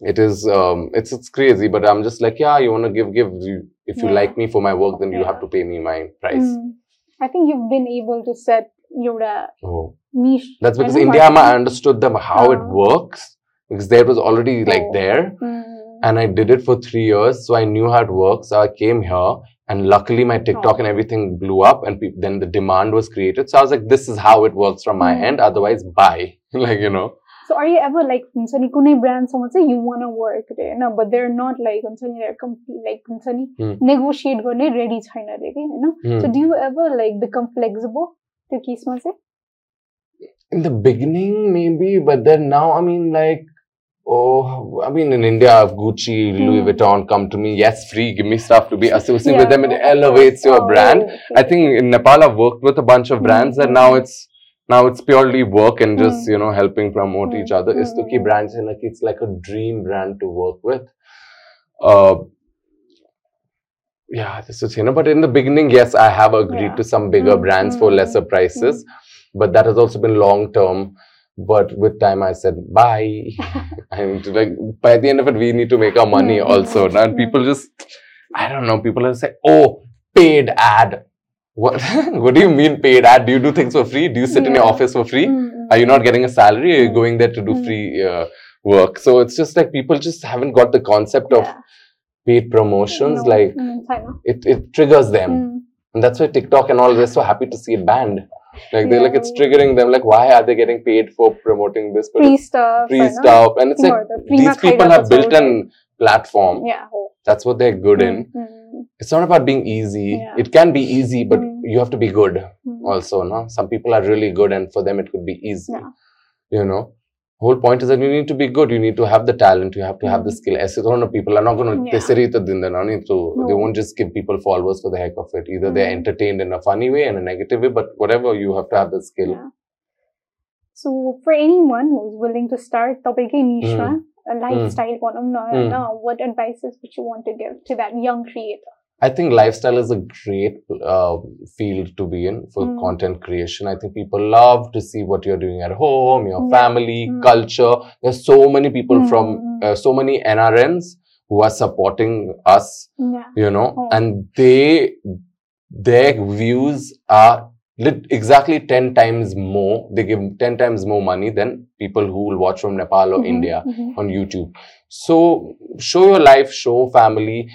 It is um it's it's crazy, but I'm just like yeah, you want to give give you, if you Yeah. like me for my work, then you have to pay me my price. Mm. I think you've been able to set your uh, Oh, niche. that's because India. I understood them how it Ah. works because there was already like Oh. there, Mm. and I did it for three years, so I knew how it works. So I came here, and luckily, my TikTok and everything blew up, and pe- then the demand was created. So I was like, this is how it works from my hmm. end. Otherwise, bye. [LAUGHS] like, you know. So are you ever like until kunai brand someone say you wanna work there? No, but they're not like until they're complete like mm. negotiate go ready China you know? Mm. So do you ever like become flexible to kiss In the beginning maybe, but then now I mean like oh i mean in india gucci louis Hmm. vuitton come to me yes free give me stuff to be associated Yeah, with them it elevates your Oh, brand i think in nepal i've worked with a bunch of brands and now Hmm. it's now it's purely work and just Hmm. you know helping promote each Hmm. other Hmm. keep brands and like it's like a dream brand to work with uh yeah this is you know but in the beginning yes i have agreed Yeah. to some bigger Hmm, brands for lesser prices but that has also been long term but with time i said bye. [LAUGHS] And like by the end of it we need to make our money also. now and people just i don't know people will say oh paid ad. What [LAUGHS] what do you mean paid ad? Do you do things for free? Do you sit in your office for free? Mm, mm. are you not getting a salary? Are you Mm. going there to do Mm. free uh, work? So it's just like people just haven't got the concept of paid promotions. No, like mm, it, it triggers them. Mm. and that's why tiktok and all they're so happy to see it banned like they yeah. like it's triggering them. Like why are they getting paid for promoting this? Free stuff. Free stuff, and it's like these people have built an platform. Yeah. That's what they're good in. Mm. It's not about being easy. Yeah. It can be easy, but mm. you have to be good mm. also. No, some people are really good, and for them it could be easy. Yeah. You know whole point is that you need to be good you need to have the talent you have to mm. have the hmm. skill as people are not going to yeah. so they hmm. won't just give people followers for the heck of it either mm. they're hmm. entertained in a funny way and a negative way but whatever you have to have the skill yeah. so for anyone who's willing to start topic a mm. a lifestyle mm. what advices would you want to give to that young creator I think lifestyle is a great uh, field to be in for Mm. content creation. I think people love to see what you're doing at home, your Yeah. family, Mm. culture. There's so many people Mm, from mm. uh, so many NRNs who are supporting us, Yeah. you know, Oh. and they their views are lit- exactly 10 times more. They give 10 times more money than people who will watch from Nepal or Mhm, India mhm. on YouTube. So show your life, show family.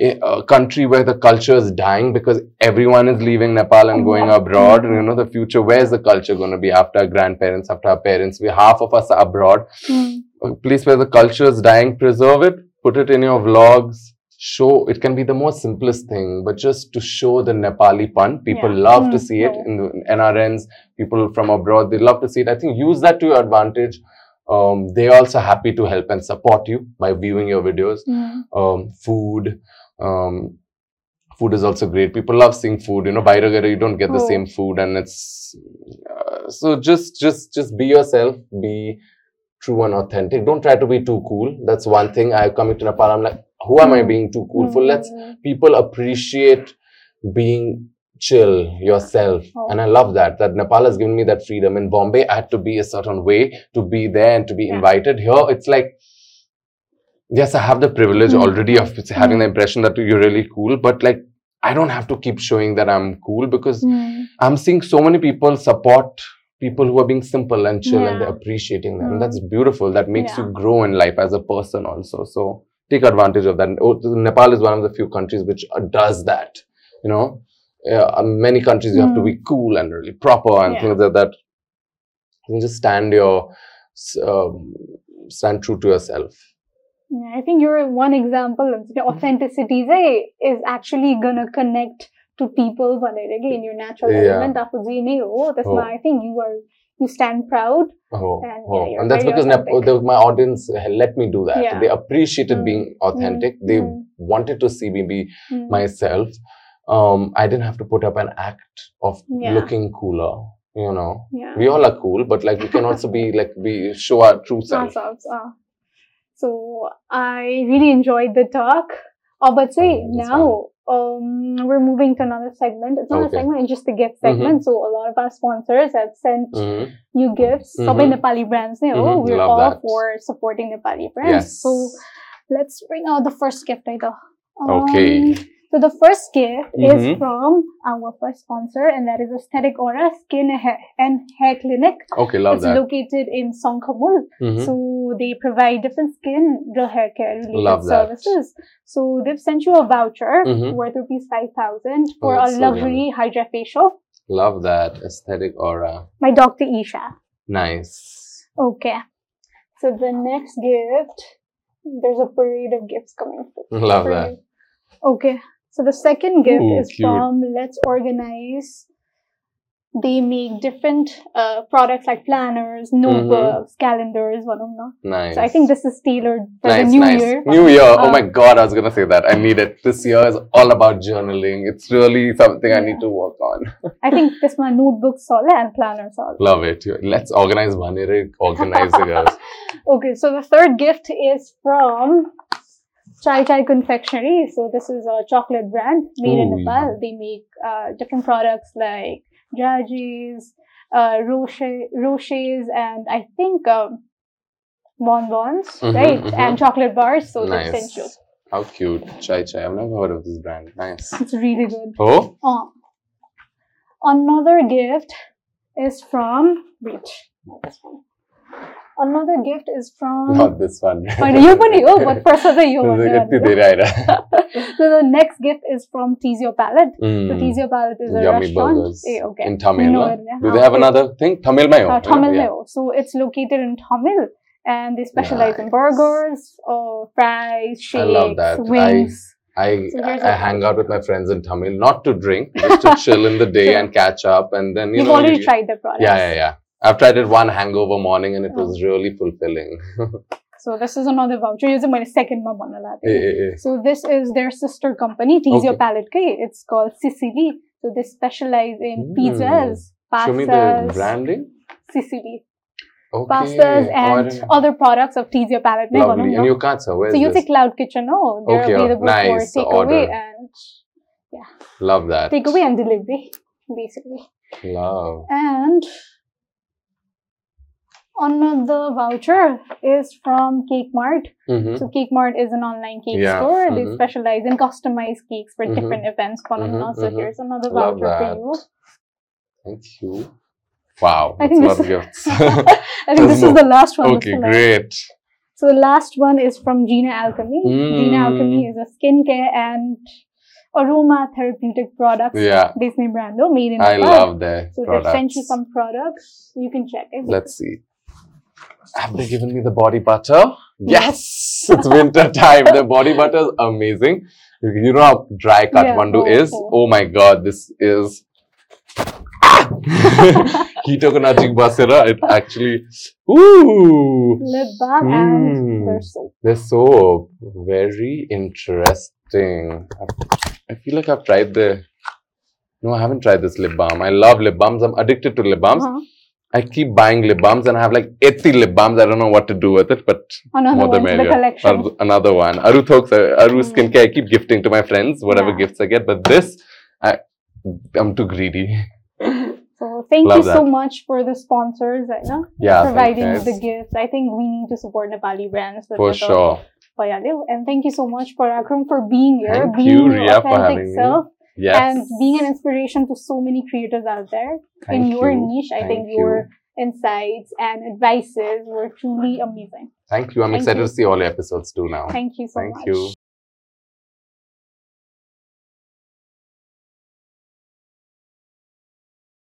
A country where the culture is dying because everyone is leaving Nepal and going abroad. You know, the future, where's the culture going to be after our grandparents, after our parents? We half of us are abroad. Mm. A place where the culture is dying, preserve it, put it in your vlogs. Show it can be the most simplest thing, but just to show the Nepali pun, people Yeah. love to Mm, see it in the NRNs. People from abroad, they love to see it. I think use that to your advantage um, they're also happy to help and support you by viewing your videos. Mm. Um, food, um, food is also great. People love seeing food. You know, by Ragara, you don't get the Oh. same food, and it's uh, so just just just be yourself. Be true and authentic. Don't try to be too cool. That's one thing. I coming to Nepal. I'm like, who am I Mm. being too cool for? Let's Mm. people appreciate being chill yourself Oh. and i love that that nepal has given me that freedom in bombay i had to be a certain way to be there and to be Yeah. invited here it's like yes i have the privilege Mm. already of having the Mm. impression that you're really cool but like i don't have to keep showing that i'm cool because Mm. i'm seeing so many people support people who are being simple and chill and they're appreciating them Mm. that's beautiful that makes Yeah. you grow in life as a person also so take advantage of that Oh, nepal is one of the few countries which uh, does that you know uh, many countries you have to Mm. be cool and really proper and Yeah. things like that you can just stand your um, stand true to yourself yeah, I think you're one example of the mm-hmm. authenticity is actually gonna connect to people. But again, your natural yeah. element, oh, that's oh. my, I think you are you stand proud. Oh, and, yeah, oh. and that's because authentic. my audience uh, let me do that. Yeah. They appreciated mm. being mm. authentic. Mm. They mm. wanted to see me be mm. myself. Um, I didn't have to put up an act of yeah. looking cooler. You know, we all are cool, but like we can also be like we show our true self. Ourselves, oh. Ah. So I really enjoyed the talk. Oh, but say Oh, now um, we're moving to another segment. It's not a segment; it's just a gift Mhm. segment. So a lot of our sponsors have sent Mhm. you gifts. Mhm. Nepali brands, ne, oh, Mhm, we're love all that. for supporting Nepali brands. Yes. So let's bring out the first gift, either. Okay. So the first gift is Mhm. from our first sponsor, and that is Aesthetic Aura Skin and Hair Clinic. Okay, love it's that. located in Sankhamul. Mhm. So they provide different skin and hair care related Love that. services. So they've sent you a voucher Mhm. worth rupees five thousand for Oh, a that's so luxury Hydra facial Love that aesthetic aura. My Dr. Isha. Nice. Okay. So the next gift, there's a parade of gifts coming. Love that. Okay. So the second gift Ooh, is cute. from Let's Organize. They make different uh, products like planners, Mm-hmm. notebooks, calendars, one of them. Nice. So I think this is tailored for nice, the new nice. year. New year. oh Uh, my god, I was gonna say that. I need it. This year is all about journaling. It's really something I need to work on. [LAUGHS] I think this my notebook solid and planner solid. Love it. Let's organize Vanire, organize the girls. [LAUGHS] Okay, so the third gift is from Chai Chai Confectionery. So this is a chocolate brand made in Ooh, Nepal. They make uh, different products like Jajis, uh, Roche, Roches, and I think um, bonbons, Mhm, right? mhm. And chocolate bars. So they sent you. nice. How cute. Chai Chai. I've never heard of this brand. Nice. It's really good. Oh? Uh, another gift is from wait, this one another gift is from not this one oh, but you but first the you [LAUGHS] so the next gift is from tease your palate mm. so hmm. tease your palate is a Yummy restaurant burgers. Eh, okay. in Thamel no, do they have another thing Thamel mayo uh, Thamel mayo so it's located in Thamel and they specialize nice. in burgers or fries shakes I love that. wings I, I, so I, hang out with my friends in Thamel, not to drink, [LAUGHS] just to chill in the day and catch up. And then you You've know, already you, tried the product. Yeah, yeah, yeah. I've tried it one hangover morning and it Oh. was really fulfilling. [LAUGHS] So this is another voucher. Using my second one. भन्नु लाग्यो. Eh, eh, eh. So this is their sister company, Tease Your Okay. Palette. Okay? It's called Sicily. So they specialize in Mm. pizzas, Show me the pastas, branding. Sicily, Okay. pastas, Oh, I and didn't- other products of Tease Your Palette. ne, Lovely. bhanau And न. you can't, sir. Where's So you this? say Cloud Kitchen, no? They're Okay, oh, available nice. for takeaway Order. and Love that. takeaway and delivery, basically. Love. And another voucher is from Cake Mart. hmm So Cake Mart is an online cake Yeah, store. They mhm. specialize in customized cakes for Mhm. different events. phenomena. Mhm, So mhm. here's another Love voucher for you. Thank you. Wow. I think this- [LAUGHS] gifts. I think this is the last one. okay, This is the last- great. So the last one is from Gina Alchemy. Gina Mm. Alchemy is a skincare and aroma therapeutic products. Yeah. Disney brand, though, made in I Nepal. love that. So they've sent you some products. You can check it. Let's see. Have they given me the body butter? Yes! It's winter time. The body butter is amazing. You know how dry Kathmandu Yeah, oh, is? oh. Oh my god, this is. [LAUGHS] Hitoko najik basera. It actually. Ooh! Lip balm Mm. and their soap. They're so very interesting. I feel like I've tried the. No, I haven't tried this lip balm. I love lip balms. I'm addicted to lip balms. Uh-huh. I keep buying lip balms and I have like 80 lip balms. I don't know what to do with it, but Another more the one, the merrier. collection. Another one. Aru Thok's, uh, Aru Mm. skincare. I keep gifting to my friends, whatever Yeah. gifts I get. But this, I, I'm too greedy. So thank Love you so much for the sponsors, know, Yeah, providing the gifts. I think we need to support Nepali brands. For sure. And thank you so much, Parakram, for being here, Thank being you, your Riya, for authentic having me. Yes. and being an inspiration to so many creators out there Thank in your you. niche. I Thank think you. your insights and advices were truly amazing. Thank you. I'm Thank excited you. to see all your episodes too now. Thank you so Thank much. you.